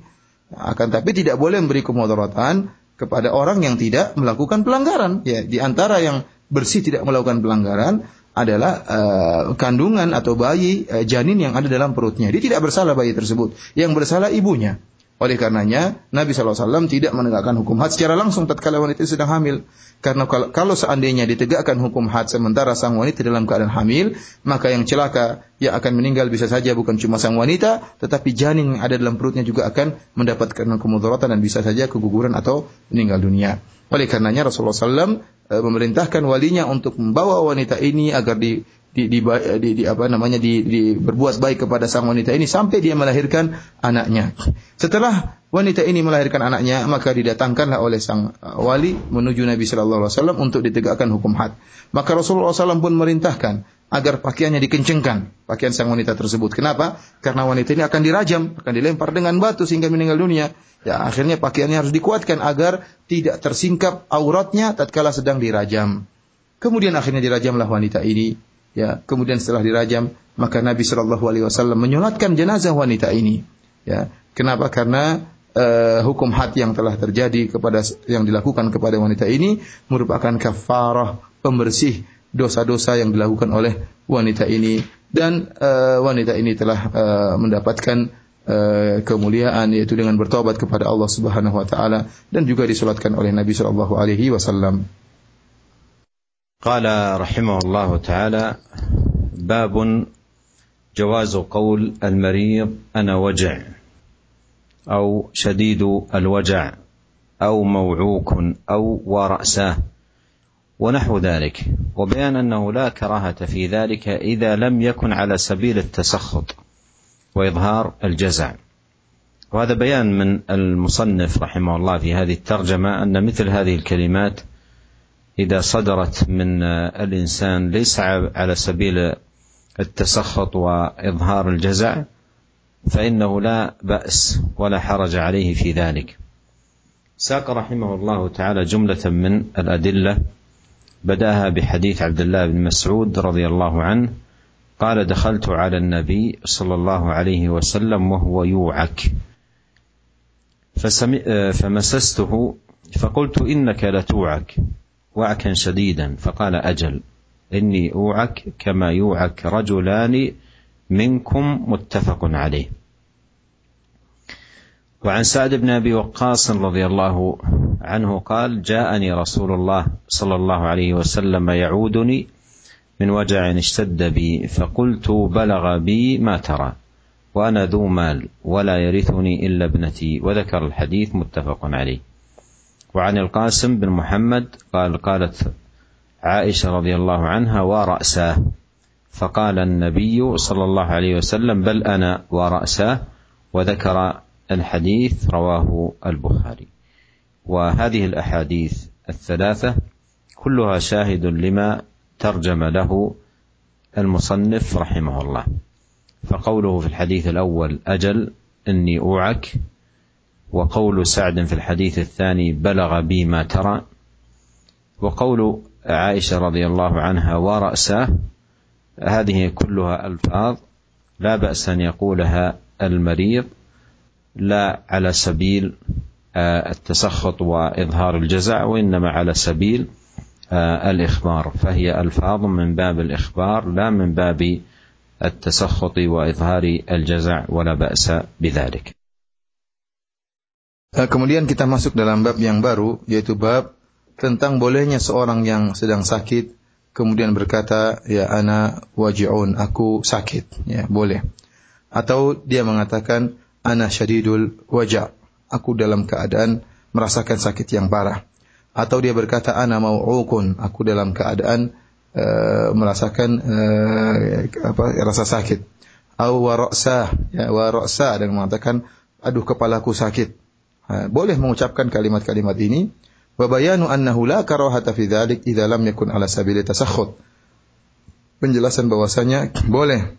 Akan tapi tidak boleh memberi kemudaratan kepada orang yang tidak melakukan pelanggaran. Ya, di antara yang bersih tidak melakukan pelanggaran adalah uh, kandungan atau bayi uh, janin yang ada dalam perutnya. Dia tidak bersalah bayi tersebut. Yang bersalah ibunya. Oleh karenanya Nabi SAW tidak menegakkan hukum had secara langsung tatkala wanita sedang hamil. Karena kalau, kalau seandainya ditegakkan hukum had sementara sang wanita dalam keadaan hamil, maka yang celaka yang akan meninggal bisa saja bukan cuma sang wanita, tetapi janin yang ada dalam perutnya juga akan mendapatkan kemudaratan dan bisa saja keguguran atau meninggal dunia. Oleh karenanya Rasulullah SAW eh, memerintahkan walinya untuk membawa wanita ini agar di di, di, di, di apa namanya di, di berbuat baik kepada sang wanita ini sampai dia melahirkan anaknya. Setelah wanita ini melahirkan anaknya, maka didatangkanlah oleh sang uh, wali menuju Nabi Shallallahu Alaihi Wasallam untuk ditegakkan hukum had. Maka Rasulullah SAW pun merintahkan agar pakaiannya dikencengkan, pakaian sang wanita tersebut. Kenapa? Karena wanita ini akan dirajam, akan dilempar dengan batu sehingga meninggal dunia. Ya, akhirnya pakaiannya harus dikuatkan agar tidak tersingkap auratnya tatkala sedang dirajam. Kemudian akhirnya dirajamlah wanita ini Ya, kemudian setelah dirajam, maka Nabi Shallallahu Alaihi Wasallam menyolatkan jenazah wanita ini. Ya, kenapa? Karena uh, hukum had yang telah terjadi kepada yang dilakukan kepada wanita ini merupakan kafarah pembersih dosa-dosa yang dilakukan oleh wanita ini dan uh, wanita ini telah uh, mendapatkan kemuliaan yaitu dengan bertobat kepada Allah Subhanahu wa taala dan juga disolatkan oleh Nabi sallallahu alaihi wasallam. قال رحمه الله تعالى باب جواز قول المريض أنا وجع أو شديد الوجع أو موعوك أو وراساه ونحو ذلك. وبيان أنه لا كراهة في ذلك إذا لم يكن على سبيل التسخط وإظهار الجزع. وهذا بيان من المصنف رحمه الله في هذه الترجمة أن مثل هذه الكلمات إذا صدرت من الإنسان ليس على سبيل التسخط وإظهار الجزع فإنه لا بأس ولا حرج عليه في ذلك. ساق رحمه الله تعالى جملة من الأدلة بدأها بحديث عبد الله بن مسعود رضي الله عنه قال دخلت على النبي صلى الله عليه وسلم وهو يوعك. فمسسته فقلت إنك لتوعك. وعكا شديدا فقال أجل إني أوعك كما يوعك رجلان منكم متفق عليه. وعن سعد بن أبي وقاص رضي الله عنه قال جاءني رسول الله صلى الله عليه وسلم يعودني من وجع اشتد بي فقلت بلغ بي ما ترى وأنا ذو مال ولا يرثني إلا ابنتي وذكر الحديث متفق عليه. وعن القاسم بن محمد قال قالت عائشة رضي الله عنها ورأساه. فقال النبي صلى الله عليه وسلم بل أنا ورأساه وذكر الحديث رواه البخاري. وهذه الأحاديث الثلاثة كلها شاهد لما ترجم له المصنف رحمه الله. فقوله في الحديث الأول أجل إني أوعك وقول سعد في الحديث الثاني بلغ بي ما ترى وقول عائشة رضي الله عنها وراساه هذه كلها ألفاظ لا بأس أن يقولها المريض لا على سبيل التسخط وإظهار الجزع وإنما على سبيل الإخبار. فهي ألفاظ من باب الإخبار لا من باب التسخط وإظهار الجزع ولا بأس بذلك. Kemudian kita masuk dalam bab yang baru, yaitu bab tentang bolehnya seorang yang sedang sakit kemudian berkata, ya ana waji'un, aku sakit, ya boleh. Atau dia mengatakan, ana syadidul waja', aku dalam keadaan merasakan sakit yang parah. Atau dia berkata, ana mau'ukun, aku dalam keadaan uh, merasakan uh, apa, rasa sakit. Wa ya wa dan mengatakan, aduh kepalaku sakit boleh mengucapkan kalimat-kalimat ini. Wa bayanu annahu la karahata fi dzalik idza lam yakun ala sabili tasakhut. Penjelasan bahwasanya boleh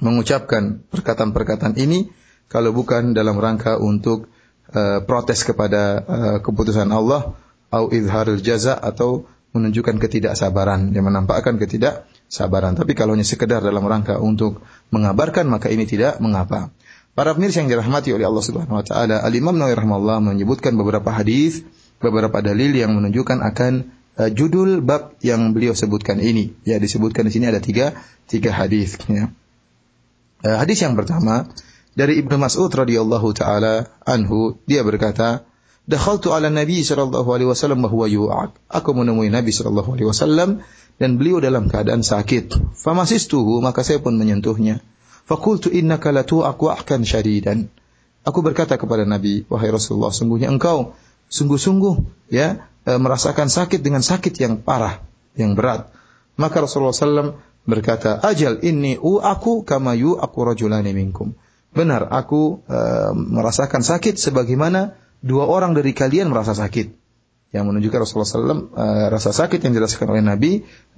mengucapkan perkataan-perkataan ini kalau bukan dalam rangka untuk uh, protes kepada uh, keputusan Allah au izharul jaza atau menunjukkan ketidaksabaran. Yang menampakkan ketidaksabaran. Tapi kalau hanya sekedar dalam rangka untuk mengabarkan maka ini tidak mengapa Para pemirsa yang dirahmati oleh Allah Subhanahu wa taala, Al Imam Nawawi rahimahullah menyebutkan beberapa hadis, beberapa dalil yang menunjukkan akan uh, judul bab yang beliau sebutkan ini. Ya, disebutkan di sini ada tiga, tiga hadis. Ya. Uh, hadis yang pertama dari Ibnu Mas'ud radhiyallahu taala anhu, dia berkata, Dakhaltu ala Nabi sallallahu alaihi wasallam bahwa yu'ak. Aku menemui Nabi sallallahu alaihi wasallam dan beliau dalam keadaan sakit. Famasistuhu, maka saya pun menyentuhnya. Fakultu innaka latu'aku ahkan syadidan. Aku berkata kepada Nabi, wahai Rasulullah, sungguhnya engkau sungguh-sungguh ya e, merasakan sakit dengan sakit yang parah, yang berat. Maka Rasulullah SAW berkata, ajal inni u'aku kama yu'aku rajulani minkum. Benar, aku e, merasakan sakit sebagaimana dua orang dari kalian merasa sakit yang menunjukkan Rasulullah SAW uh, eh, rasa sakit yang dirasakan oleh Nabi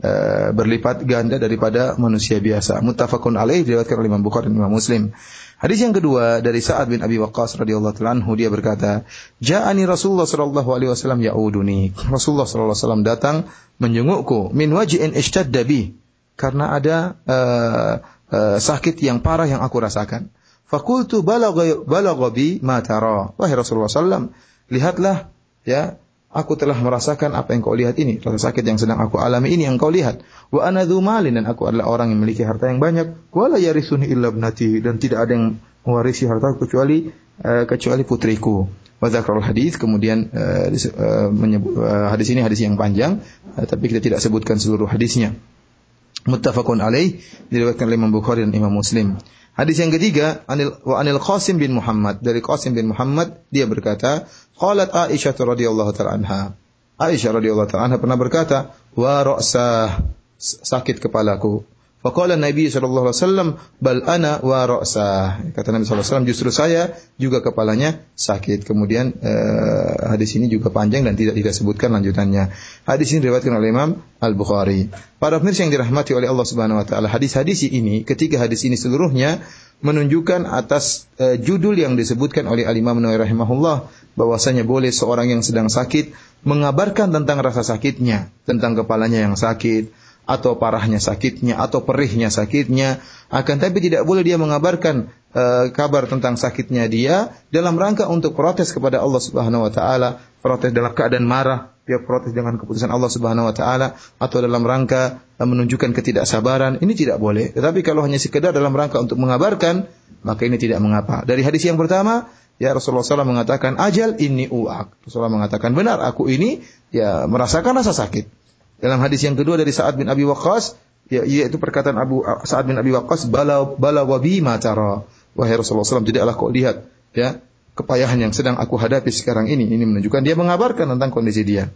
uh, berlipat ganda daripada manusia biasa. Muttafaqun alaih diriwayatkan oleh Imam Bukhari dan Imam Muslim. Hadis yang kedua dari Sa'ad bin Abi Waqqas radhiyallahu anhu dia berkata, "Ja'ani Rasulullah sallallahu alaihi wasallam ya'uduni." Rasulullah sallallahu alaihi wasallam datang menjengukku min waj'in ishtadda bi karena ada uh, uh, sakit yang parah yang aku rasakan. Fakultu balagha balagha bi ma tara. Wahai Rasulullah sallam, lihatlah ya Aku telah merasakan apa yang kau lihat ini, rasa sakit yang sedang aku alami ini yang kau lihat. Wa ana malin dan aku adalah orang yang memiliki harta yang banyak. Wa la yarisuni illa ibnati dan tidak ada yang mewarisi harta kecuali uh, kecuali putriku. Wa dzakarul hadis kemudian uh, uh, menyebut, uh, hadis ini hadis yang panjang uh, tapi kita tidak sebutkan seluruh hadisnya. Muttafaqun alaih diriwayatkan oleh Imam Bukhari dan Imam Muslim. Hadis yang ketiga, anil wa anil Qasim bin Muhammad dari Qasim bin Muhammad dia berkata, qalat Aisyah radhiyallahu taala anha. Aisyah radhiyallahu taala anha pernah berkata, wa ra'sah sakit kepalaku. Faqala Nabi sallallahu alaihi wasallam, "Bal ana wa ra'sa." Kata Nabi sallallahu alaihi wasallam, justru saya juga kepalanya sakit. Kemudian uh, hadis ini juga panjang dan tidak tidak sebutkan lanjutannya. Hadis ini diriwayatkan oleh Imam Al-Bukhari. Para pemirsa yang dirahmati oleh Allah Subhanahu wa taala, hadis-hadis ini ketiga hadis ini seluruhnya menunjukkan atas uh, judul yang disebutkan oleh Al-Imam Nawawi rahimahullah bahwasanya boleh seorang yang sedang sakit mengabarkan tentang rasa sakitnya, tentang kepalanya yang sakit, atau parahnya sakitnya atau perihnya sakitnya akan tapi tidak boleh dia mengabarkan uh, kabar tentang sakitnya dia dalam rangka untuk protes kepada Allah Subhanahu wa taala protes dalam keadaan marah dia protes dengan keputusan Allah Subhanahu wa taala atau dalam rangka uh, menunjukkan ketidaksabaran ini tidak boleh tetapi kalau hanya sekedar dalam rangka untuk mengabarkan maka ini tidak mengapa dari hadis yang pertama Ya Rasulullah SAW mengatakan ajal ini uak. Rasulullah mengatakan benar aku ini ya merasakan rasa sakit. Dalam hadis yang kedua dari Sa'ad bin Abi Waqqas, ya, yaitu perkataan Abu Sa'ad bin Abi Waqqas, bala bala wabi matara. Wahai Rasulullah SAW, tidaklah kau lihat ya kepayahan yang sedang aku hadapi sekarang ini. Ini menunjukkan dia mengabarkan tentang kondisi dia.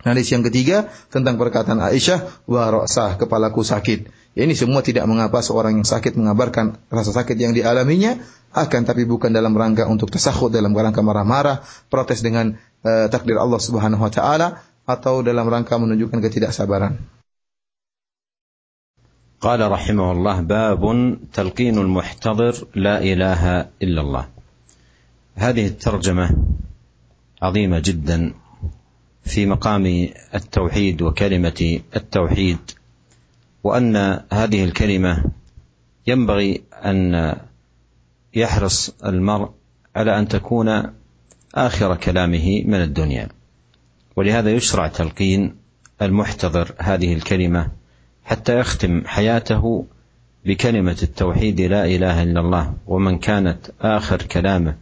Hadis yang ketiga tentang perkataan Aisyah, wa ra'sah, kepalaku sakit. Ya, ini semua tidak mengapa seorang yang sakit mengabarkan rasa sakit yang dialaminya, akan tapi bukan dalam rangka untuk tasahud, dalam rangka marah-marah, protes dengan uh, takdir Allah Subhanahu wa taala, atau dalam rangka menunjukkan ketidaksabaran. قال رحمه الله باب تلقين المحتضر لا اله الا الله هذه الترجمه عظيمه جدا في مقام التوحيد وكلمه التوحيد وان هذه الكلمة ينبغي ان يحرص المرء على ان تكون اخر كلامه من الدنيا ولهذا يشرع تلقين المحتضر هذه الكلمة حتى يختم حياته بكلمة التوحيد لا إله إلا الله ومن كانت آخر كلامه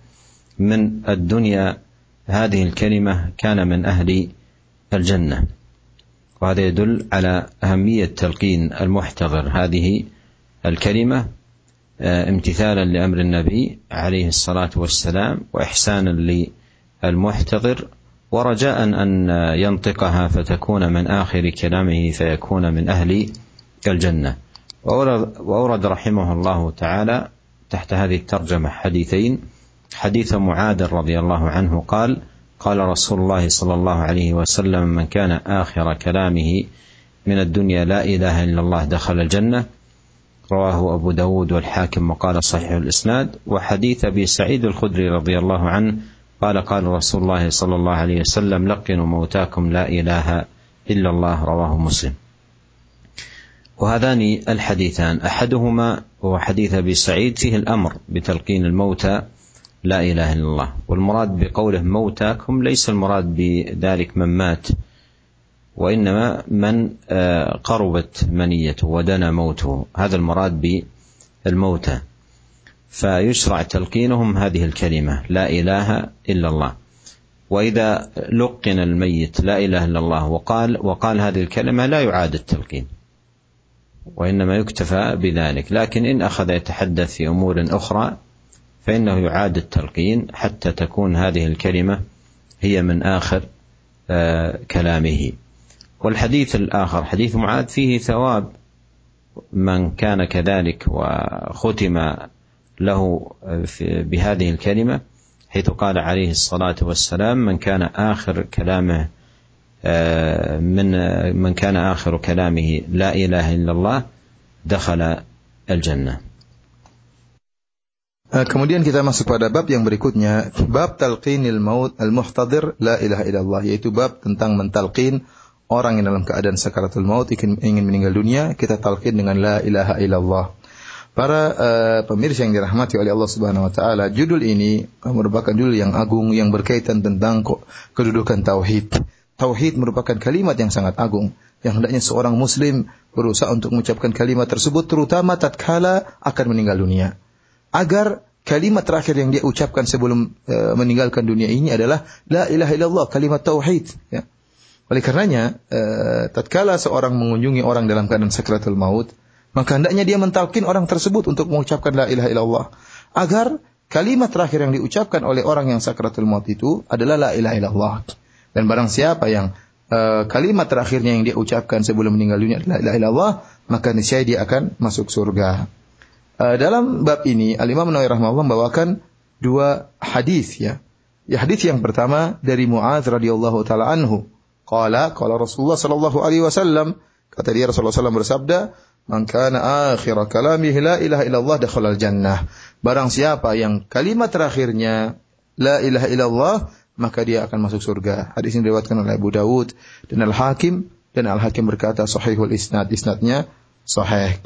من الدنيا. هذه الكلمة كان من أهل الجنة. وهذا يدل على أهمية تلقين المحتضر هذه الكلمة آه، امتثالا لأمر النبي عليه الصلاة والسلام واحسانا للمحتضر. ورجاء أن ينطقها فتكون من آخر كلامه فيكون من أهل الجنة. واورد رحمه الله تعالى تحت هذه الترجمة حديثين. حديث معاذ رضي الله عنه قال قال رسول الله صلى الله عليه وسلم من كان آخر كلامه من الدنيا لا إله إلا الله دخل الجنة. رواه أبو داود والحاكم وقال صحيح الإسناد. وحديث أبي سعيد الخدري رضي الله عنه قال قال رسول الله صلى الله عليه وسلم لقنوا موتاكم لا إله إلا الله رواه مسلم. وهذان الحديثان أحدهما هو حديث أبي سعيد فيه الأمر بتلقين الموتى لا إله إلا الله. والمراد بقوله موتاكم ليس المراد بذلك من مات وإنما من قربت منيته ودنا موته. هذا المراد بالموتى. فيشرع تلقينهم هذه الكلمة لا إله إلا الله. وإذا لقن الميت لا إله إلا الله وقال وقال هذه الكلمة لا يعاد التلقين وإنما يكتفى بذلك. لكن إن أخذ يتحدث في أمور أخرى فإنه يعاد التلقين حتى تكون هذه الكلمة هي من آخر كلامه. والحديث الآخر حديث معاذ فيه ثواب من كان كذلك وختم له بهذه الكلمة حيث قال عليه الصلاة والسلام من كان آخر كلامه من من كان آخر كلامه لا إله إلا الله دخل الجنة Kemudian kita masuk pada bab yang berikutnya, bab talqinil maut al-muhtadir la ilaha illallah, yaitu bab tentang mentalqin orang yang dalam keadaan sakaratul maut ingin, ingin meninggal dunia, kita talqin dengan la ilaha illallah. Para uh, pemirsa yang dirahmati oleh Allah Subhanahu wa taala, judul ini merupakan judul yang agung yang berkaitan tentang kedudukan tauhid. Tauhid merupakan kalimat yang sangat agung yang hendaknya seorang muslim berusaha untuk mengucapkan kalimat tersebut terutama tatkala akan meninggal dunia agar kalimat terakhir yang dia ucapkan sebelum uh, meninggalkan dunia ini adalah la ilaha illallah kalimat tauhid ya. Oleh karenanya uh, tatkala seorang mengunjungi orang dalam keadaan sakratul maut maka hendaknya dia mentalkin orang tersebut untuk mengucapkan la ilaha illallah agar kalimat terakhir yang diucapkan oleh orang yang sakratul maut itu adalah la ilaha illallah. Dan barang siapa yang uh, kalimat terakhirnya yang dia ucapkan sebelum meninggal dunia adalah la ilaha illallah maka niscaya dia akan masuk surga. Uh, dalam bab ini Al Imam Nawawi rahimahullah membawakan dua hadis ya. Ya hadis yang pertama dari Muaz radhiyallahu taala anhu. Qala qala Rasulullah sallallahu alaihi wasallam kata dia Rasulullah sallallahu bersabda, "Man kana akhir kalamihi la ilaha illallah dakhala jannah." Barang siapa yang kalimat terakhirnya la ilaha illallah maka dia akan masuk surga. Hadis ini diriwayatkan oleh Abu Dawud dan Al Hakim dan Al Hakim berkata sahihul isnad isnadnya sahih.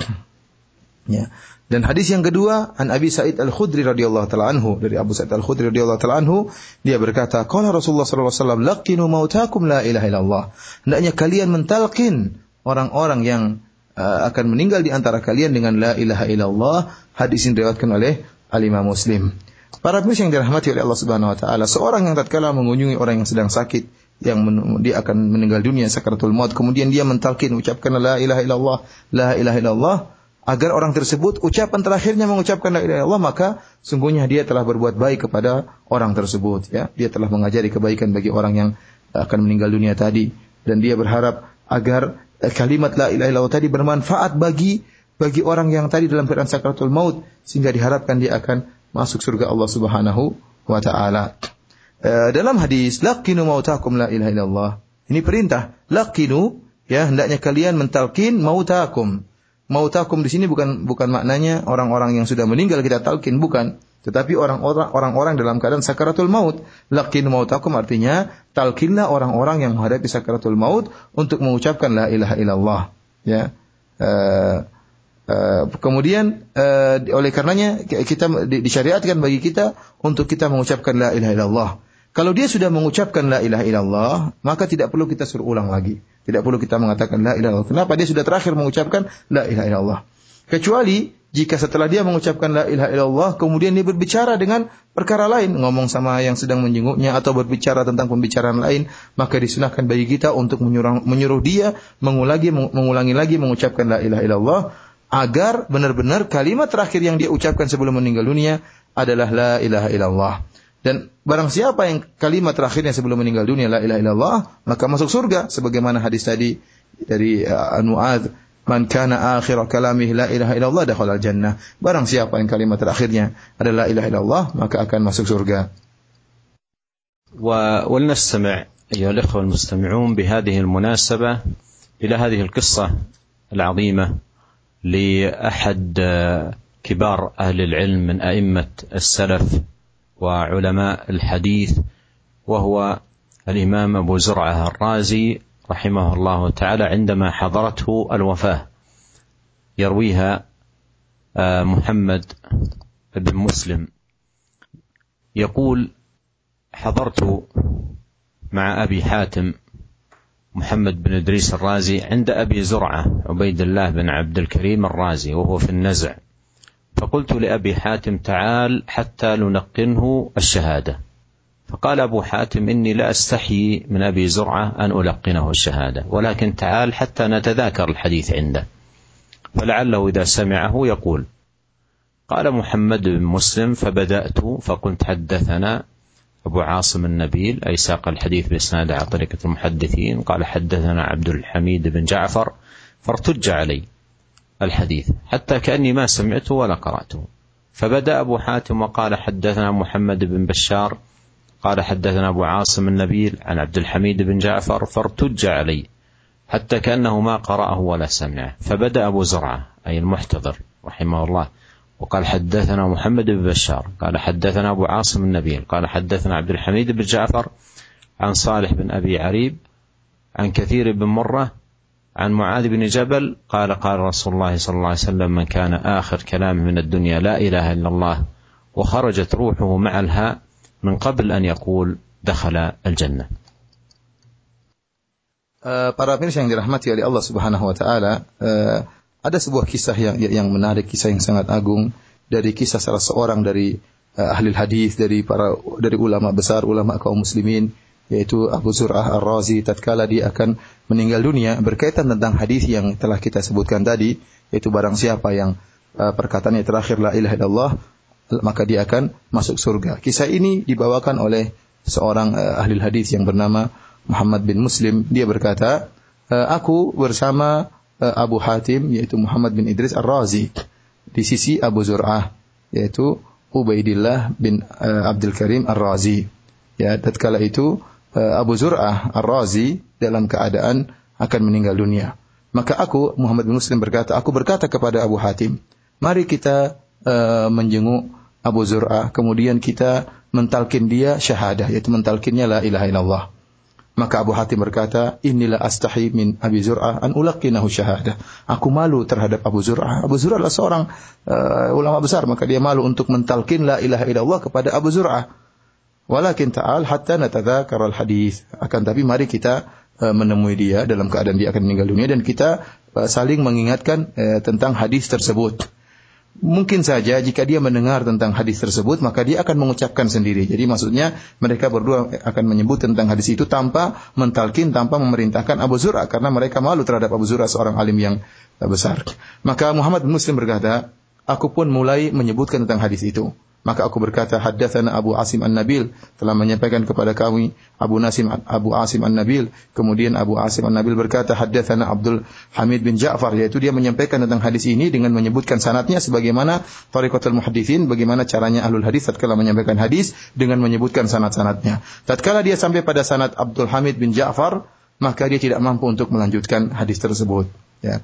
Ya. Dan hadis yang kedua an Abi Sa'id Al-Khudri radhiyallahu taala anhu dari Abu Sa'id Al-Khudri radhiyallahu taala anhu dia berkata qala Rasulullah sallallahu alaihi wasallam laqinu mautakum la ilaha illallah. Hendaknya kalian mentalkin orang-orang yang akan meninggal di antara kalian dengan la ilaha illallah. Hadis ini diriwayatkan oleh Al-Imam Muslim. Para pemirsa yang dirahmati oleh Allah Subhanahu wa taala, seorang yang tatkala mengunjungi orang yang sedang sakit, yang dia akan meninggal dunia sakaratul maut, kemudian dia mentalkin ucapkan la ilaha illallah, la ilaha illallah, agar orang tersebut ucapan terakhirnya mengucapkan la ilaha illallah maka sungguhnya dia telah berbuat baik kepada orang tersebut ya dia telah mengajari kebaikan bagi orang yang akan meninggal dunia tadi dan dia berharap agar kalimat la ilaha illallah tadi bermanfaat bagi bagi orang yang tadi dalam keadaan sakratul maut sehingga diharapkan dia akan masuk surga Allah Subhanahu wa taala. E, dalam hadis laqinu mautakum la ilaha illallah. Ini perintah, laqinu ya hendaknya kalian mentalkin mautakum mautakum di sini bukan bukan maknanya orang-orang yang sudah meninggal kita talkin bukan tetapi orang-orang orang-orang dalam keadaan sakaratul maut lakin mautakum artinya talkinlah orang-orang yang menghadapi sakaratul maut untuk mengucapkan la ilaha illallah ya uh, uh, kemudian uh, oleh karenanya kita disyariatkan bagi kita untuk kita mengucapkan la ilaha illallah kalau dia sudah mengucapkan la ilaha illallah, maka tidak perlu kita suruh ulang lagi. Tidak perlu kita mengatakan la ilaha illallah. Kenapa? Dia sudah terakhir mengucapkan la ilaha illallah. Kecuali jika setelah dia mengucapkan la ilaha illallah, kemudian dia berbicara dengan perkara lain, ngomong sama yang sedang menjenguknya atau berbicara tentang pembicaraan lain, maka disunahkan bagi kita untuk menyuruh, menyuruh dia mengulangi mengulangi lagi mengucapkan la ilaha illallah agar benar-benar kalimat terakhir yang dia ucapkan sebelum meninggal dunia adalah la ilaha illallah. Dan barang siapa yang kalimat terakhirnya sebelum meninggal dunia la ilaha illallah, maka masuk surga sebagaimana hadis tadi dari uh, Muadz Man kana akhir kalamih la ilaha illallah dakhala jannah. Barang siapa yang kalimat terakhirnya adalah la ilaha illallah, maka akan masuk surga. ولنستمع أيها الأخوة المستمعون بهذه المناسبة إلى هذه القصة العظيمة لأحد كبار أهل العلم من أئمة السلف وعلماء الحديث وهو الإمام أبو زرعة الرازي رحمه الله تعالى عندما حضرته الوفاة. يرويها آه، محمد بن مسلم. يقول حضرت مع أبي حاتم محمد بن إدريس الرازي عند أبي زرعة عبيد الله بن عبد الكريم الرازي وهو في النزع. فقلت لأبي حاتم تعال حتى نلقنه الشهادة. فقال أبو حاتم إني لا أستحيي من أبي زرعة أن ألقنه الشهادة ولكن تعال حتى نتذاكر الحديث عنده. فلعله إذا سمعه يقول قال محمد بن مسلم فبدأت فقلت حدثنا أبو عاصم النبيل أي ساق الحديث بإسناد على طريقة المحدثين قال حدثنا عبد الحميد بن جعفر فارتج علي الحديث حتى كأني ما سمعته ولا قرأته. فبدأ أبو حاتم وقال حدثنا محمد بن بشار قال حدثنا أبو عاصم النبيل عن عبد الحميد بن جعفر فارتج علي حتى كأنه ما قرأه ولا سمعه فبدأ أبو زرعة أي المحتضر رحمه الله. وقال حدثنا محمد بن بشار قال حدثنا أبو عاصم النبيل قال حدثنا عبد الحميد بن جعفر عن صالح بن أبي عريب عن كثير بن مرة عن معاذ بن جبل قال قال رسول الله صلى الله عليه وسلم من كان آخر كلامه من الدنيا لا إله إلا الله وخرجت روحه مع الهاء من قبل أن يقول دخل الجنة Uh, para pemirsa yang dirahmati oleh Allah Subhanahu wa taala, uh, ada sebuah kisah yang yang menarik, kisah yang sangat agung dari kisah salah seorang dari uh, ahli hadis dari para dari ulama besar, ulama kaum muslimin yaitu Abu Zur'ah Ar-Razi tatkala dia akan meninggal dunia berkaitan tentang hadis yang telah kita sebutkan tadi yaitu barang siapa yang uh, perkataannya terakhir la ilaha illallah maka dia akan masuk surga. Kisah ini dibawakan oleh seorang uh, ahli hadis yang bernama Muhammad bin Muslim. Dia berkata, uh, aku bersama uh, Abu Hatim yaitu Muhammad bin Idris Ar-Razi di sisi Abu Zur'ah yaitu Ubaidillah bin uh, Abdul Karim Ar-Razi. Ya, tatkala itu uh, Abu Zur'ah Ar-Razi dalam keadaan akan meninggal dunia. Maka aku Muhammad bin Muslim berkata, aku berkata kepada Abu Hatim, mari kita uh, menjenguk Abu Zur'ah, kemudian kita mentalkin dia syahadah, yaitu mentalkinnya la ilaha illallah. Maka Abu Hatim berkata, inilah astahi min Abi Zur'ah an ulaqinahu syahadah. Aku malu terhadap Abu Zur'ah. Abu Zur'ah adalah seorang uh, ulama besar, maka dia malu untuk mentalkin la ilaha illallah kepada Abu Zur'ah. Walakin ta'al hatta natadzakar al-hadis. Akan tapi mari kita uh, menemui dia dalam keadaan dia akan meninggal dunia dan kita uh, saling mengingatkan uh, tentang hadis tersebut. Mungkin saja jika dia mendengar tentang hadis tersebut, maka dia akan mengucapkan sendiri. Jadi maksudnya mereka berdua akan menyebut tentang hadis itu tanpa mentalkin, tanpa memerintahkan Abu Zur'a. Karena mereka malu terhadap Abu Zur'a seorang alim yang besar. Maka Muhammad bin Muslim berkata, aku pun mulai menyebutkan tentang hadis itu. Maka aku berkata, haddatsana Abu Asim An-Nabil telah menyampaikan kepada kami Abu Nasim Abu Asim An-Nabil. Kemudian Abu Asim An-Nabil berkata, haddatsana Abdul Hamid bin Ja'far yaitu dia menyampaikan tentang hadis ini dengan menyebutkan sanatnya sebagaimana Tariqatul Muhaddithin, bagaimana caranya Ahlul Hadis tatkala menyampaikan hadis dengan menyebutkan sanat-sanatnya. Tatkala dia sampai pada sanat Abdul Hamid bin Ja'far, maka dia tidak mampu untuk melanjutkan hadis tersebut, ya.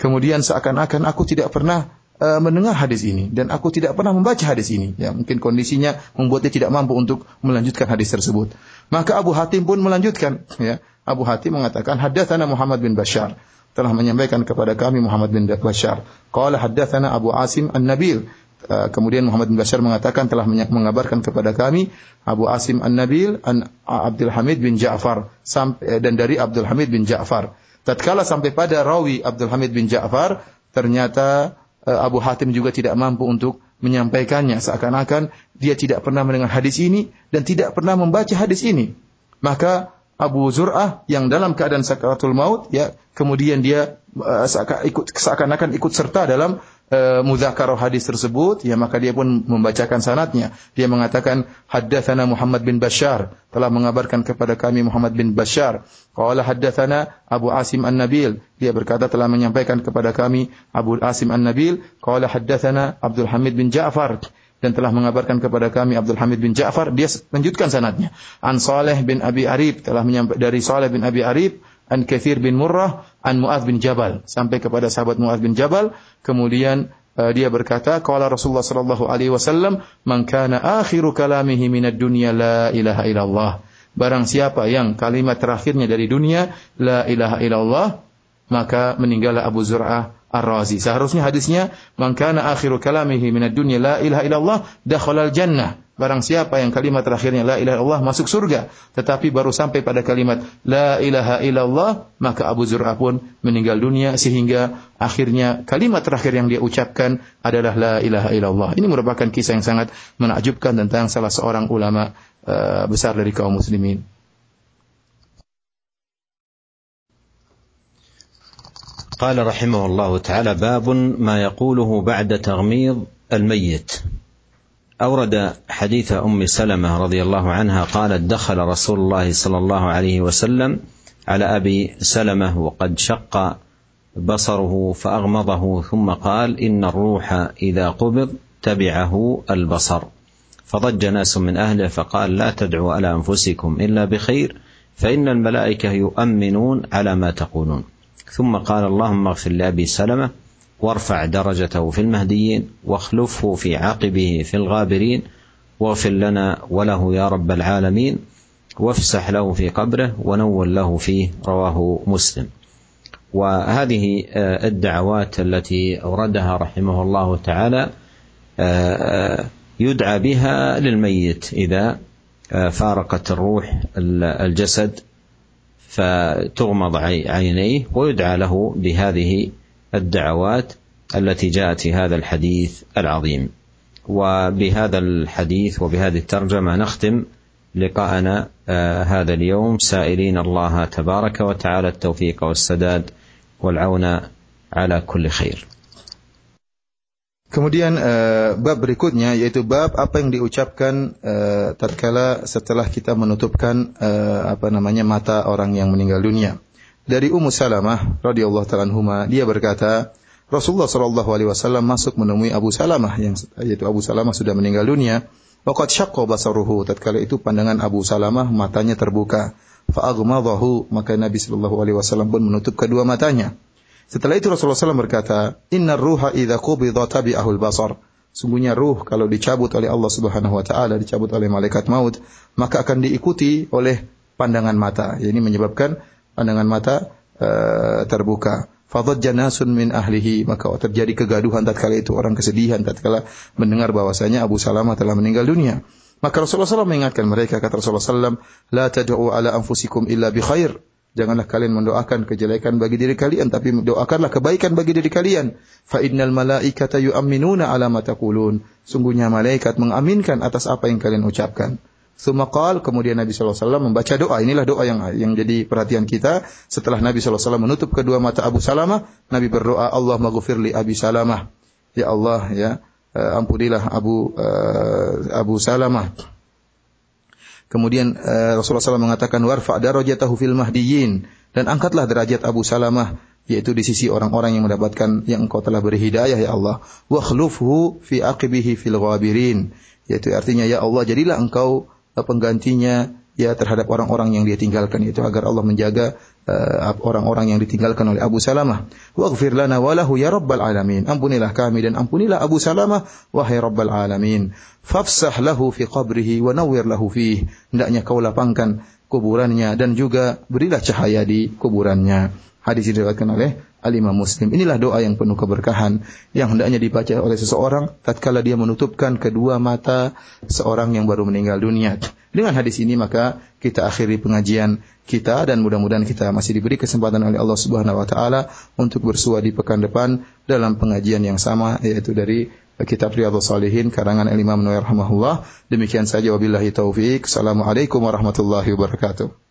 Kemudian seakan-akan aku tidak pernah uh, mendengar hadis ini dan aku tidak pernah membaca hadis ini. Ya, mungkin kondisinya membuatnya tidak mampu untuk melanjutkan hadis tersebut. Maka Abu Hatim pun melanjutkan, ya. Abu Hatim mengatakan haddatsana Muhammad bin Bashar telah menyampaikan kepada kami Muhammad bin Bashar. Qala haddatsana Abu Asim An-Nabil. Uh, kemudian Muhammad bin Bashar mengatakan telah mengabarkan kepada kami Abu Asim An-Nabil an Abdul Hamid bin Ja'far sampai dan dari Abdul Hamid bin Ja'far. Tatkala sampai pada rawi Abdul Hamid bin Ja'far, ternyata Eh, Abu Hatim juga tidak mampu untuk menyampaikannya seakan-akan dia tidak pernah mendengar hadis ini dan tidak pernah membaca hadis ini. Maka Abu Zur'ah yang dalam keadaan sakaratul maut ya kemudian dia uh, seakan-akan ikut serta dalam uh, mudzakarah hadis tersebut, ya maka dia pun membacakan sanatnya. Dia mengatakan haddatsana Muhammad bin Bashar telah mengabarkan kepada kami Muhammad bin Bashar. Qala haddatsana Abu Asim An-Nabil. Dia berkata telah menyampaikan kepada kami Abu Asim An-Nabil. Qala haddatsana Abdul Hamid bin Ja'far dan telah mengabarkan kepada kami Abdul Hamid bin Ja'far dia lanjutkan sanatnya an Saleh bin Abi Arib telah dari Saleh bin Abi Arib an Kathir bin Murrah, an Mu'adz bin Jabal. Sampai kepada sahabat Mu'adz bin Jabal. Kemudian uh, dia berkata, Qala Rasulullah sallallahu alaihi wasallam, "Man kana akhiru kalamihi minad dunya la ilaha illallah." Barang siapa yang kalimat terakhirnya dari dunia la ilaha illallah, maka meninggallah Abu Zur'ah Ar-Razi. Seharusnya hadisnya, "Man kana akhiru kalamihi minad dunya la ilaha illallah, dakhala al-jannah." Barang siapa yang kalimat terakhirnya la ilaha illallah masuk surga, tetapi baru sampai pada kalimat la ilaha illallah, maka Abu Zur'ah pun meninggal dunia sehingga akhirnya kalimat terakhir yang dia ucapkan adalah la ilaha illallah. Ini merupakan kisah yang sangat menakjubkan tentang salah seorang ulama uh, besar dari kaum muslimin. قال رحمه الله تعالى باب ما يقوله بعد تغميض الميت أورد حديث أم سلمة رضي الله عنها قالت دخل رسول الله صلى الله عليه وسلم على أبي سلمة وقد شق بصره فأغمضه ثم قال إن الروح إذا قبض تبعه البصر فضج ناس من أهله فقال لا تدعوا على أنفسكم إلا بخير فإن الملائكة يؤمنون على ما تقولون ثم قال اللهم اغفر لأبي سلمة وارفع درجته في المهديين واخلفه في عقبه في الغابرين واغفر لنا وله يا رب العالمين وافسح له في قبره ونور له فيه رواه مسلم. وهذه الدعوات التي أوردها رحمه الله تعالى يدعى بها للميت إذا فارقت الروح الجسد فتغمض عينيه ويدعى له بهذه الدعوات التي جاءت في هذا الحديث العظيم. وبهذا الحديث وبهذه الترجمة نختم لقاءنا هذا اليوم. سائلين الله تبارك وتعالى التوفيق والسداد والعون على كل خير. Kemudian uh, bab berikutnya yaitu bab apa yang diucapkan uh, tatkala setelah kita menutupkan uh, apa namanya mata orang yang meninggal dunia. Dari Ummu Salamah radhiyallahu taala anhuma dia berkata, Rasulullah sallallahu alaihi wasallam masuk menemui Abu Salamah yang yaitu Abu Salamah sudah meninggal dunia. Waqad syaqqa basaruhu tatkala itu pandangan Abu Salamah matanya terbuka. Fa aghmadahu maka Nabi sallallahu alaihi wasallam pun menutup kedua matanya. Setelah itu Rasulullah SAW berkata, Inna ruha idha qubidha tabi'ahul basar. Sungguhnya ruh kalau dicabut oleh Allah Subhanahu wa taala, dicabut oleh malaikat maut, maka akan diikuti oleh pandangan mata. Ini menyebabkan pandangan mata uh, terbuka. Fadajja nasun min ahlihi, maka terjadi kegaduhan tatkala itu orang kesedihan tatkala mendengar bahwasanya Abu Salamah telah meninggal dunia. Maka Rasulullah SAW mengingatkan mereka, kata Rasulullah SAW, La tad'u ala anfusikum illa bi khair. Janganlah kalian mendoakan kejelekan bagi diri kalian, tapi doakanlah kebaikan bagi diri kalian. Fa innal malaikata yu'minuna ala ma taqulun. Sungguhnya malaikat mengaminkan atas apa yang kalian ucapkan. Sumakal kemudian Nabi SAW membaca doa. Inilah doa yang yang jadi perhatian kita. Setelah Nabi SAW menutup kedua mata Abu Salamah, Nabi berdoa, Allah maghfirli Abi Salamah. Ya Allah, ya uh, ampunilah Abu uh, Abu Salamah. Kemudian uh, Rasulullah SAW mengatakan warfa darajatahu fil mahdiyin dan angkatlah derajat Abu Salamah yaitu di sisi orang-orang yang mendapatkan yang engkau telah beri hidayah ya Allah wa khlufhu fi aqibihi fil ghabirin yaitu artinya ya Allah jadilah engkau eh, penggantinya ya terhadap orang-orang yang dia tinggalkan itu agar Allah menjaga uh, orang-orang yang ditinggalkan oleh Abu Salamah. Waghfir lana walahu ya rabbal alamin. Ampunilah kami dan ampunilah Abu Salamah wahai rabbal alamin. Fafsah lahu fi qabrihi wa nawwir lahu fih. Hendaknya kau lapangkan kuburannya dan juga berilah cahaya di kuburannya. Hadis diriwayatkan oleh Al-Imam Muslim. Inilah doa yang penuh keberkahan yang hendaknya dibaca oleh seseorang tatkala dia menutupkan kedua mata seorang yang baru meninggal dunia. Dengan hadis ini maka kita akhiri pengajian kita dan mudah-mudahan kita masih diberi kesempatan oleh Allah Subhanahu wa taala untuk bersua di pekan depan dalam pengajian yang sama yaitu dari kitab Riyadhus Shalihin karangan Imam Nawawi rahimahullah. Demikian saja wabillahi taufik. Assalamualaikum warahmatullahi wabarakatuh.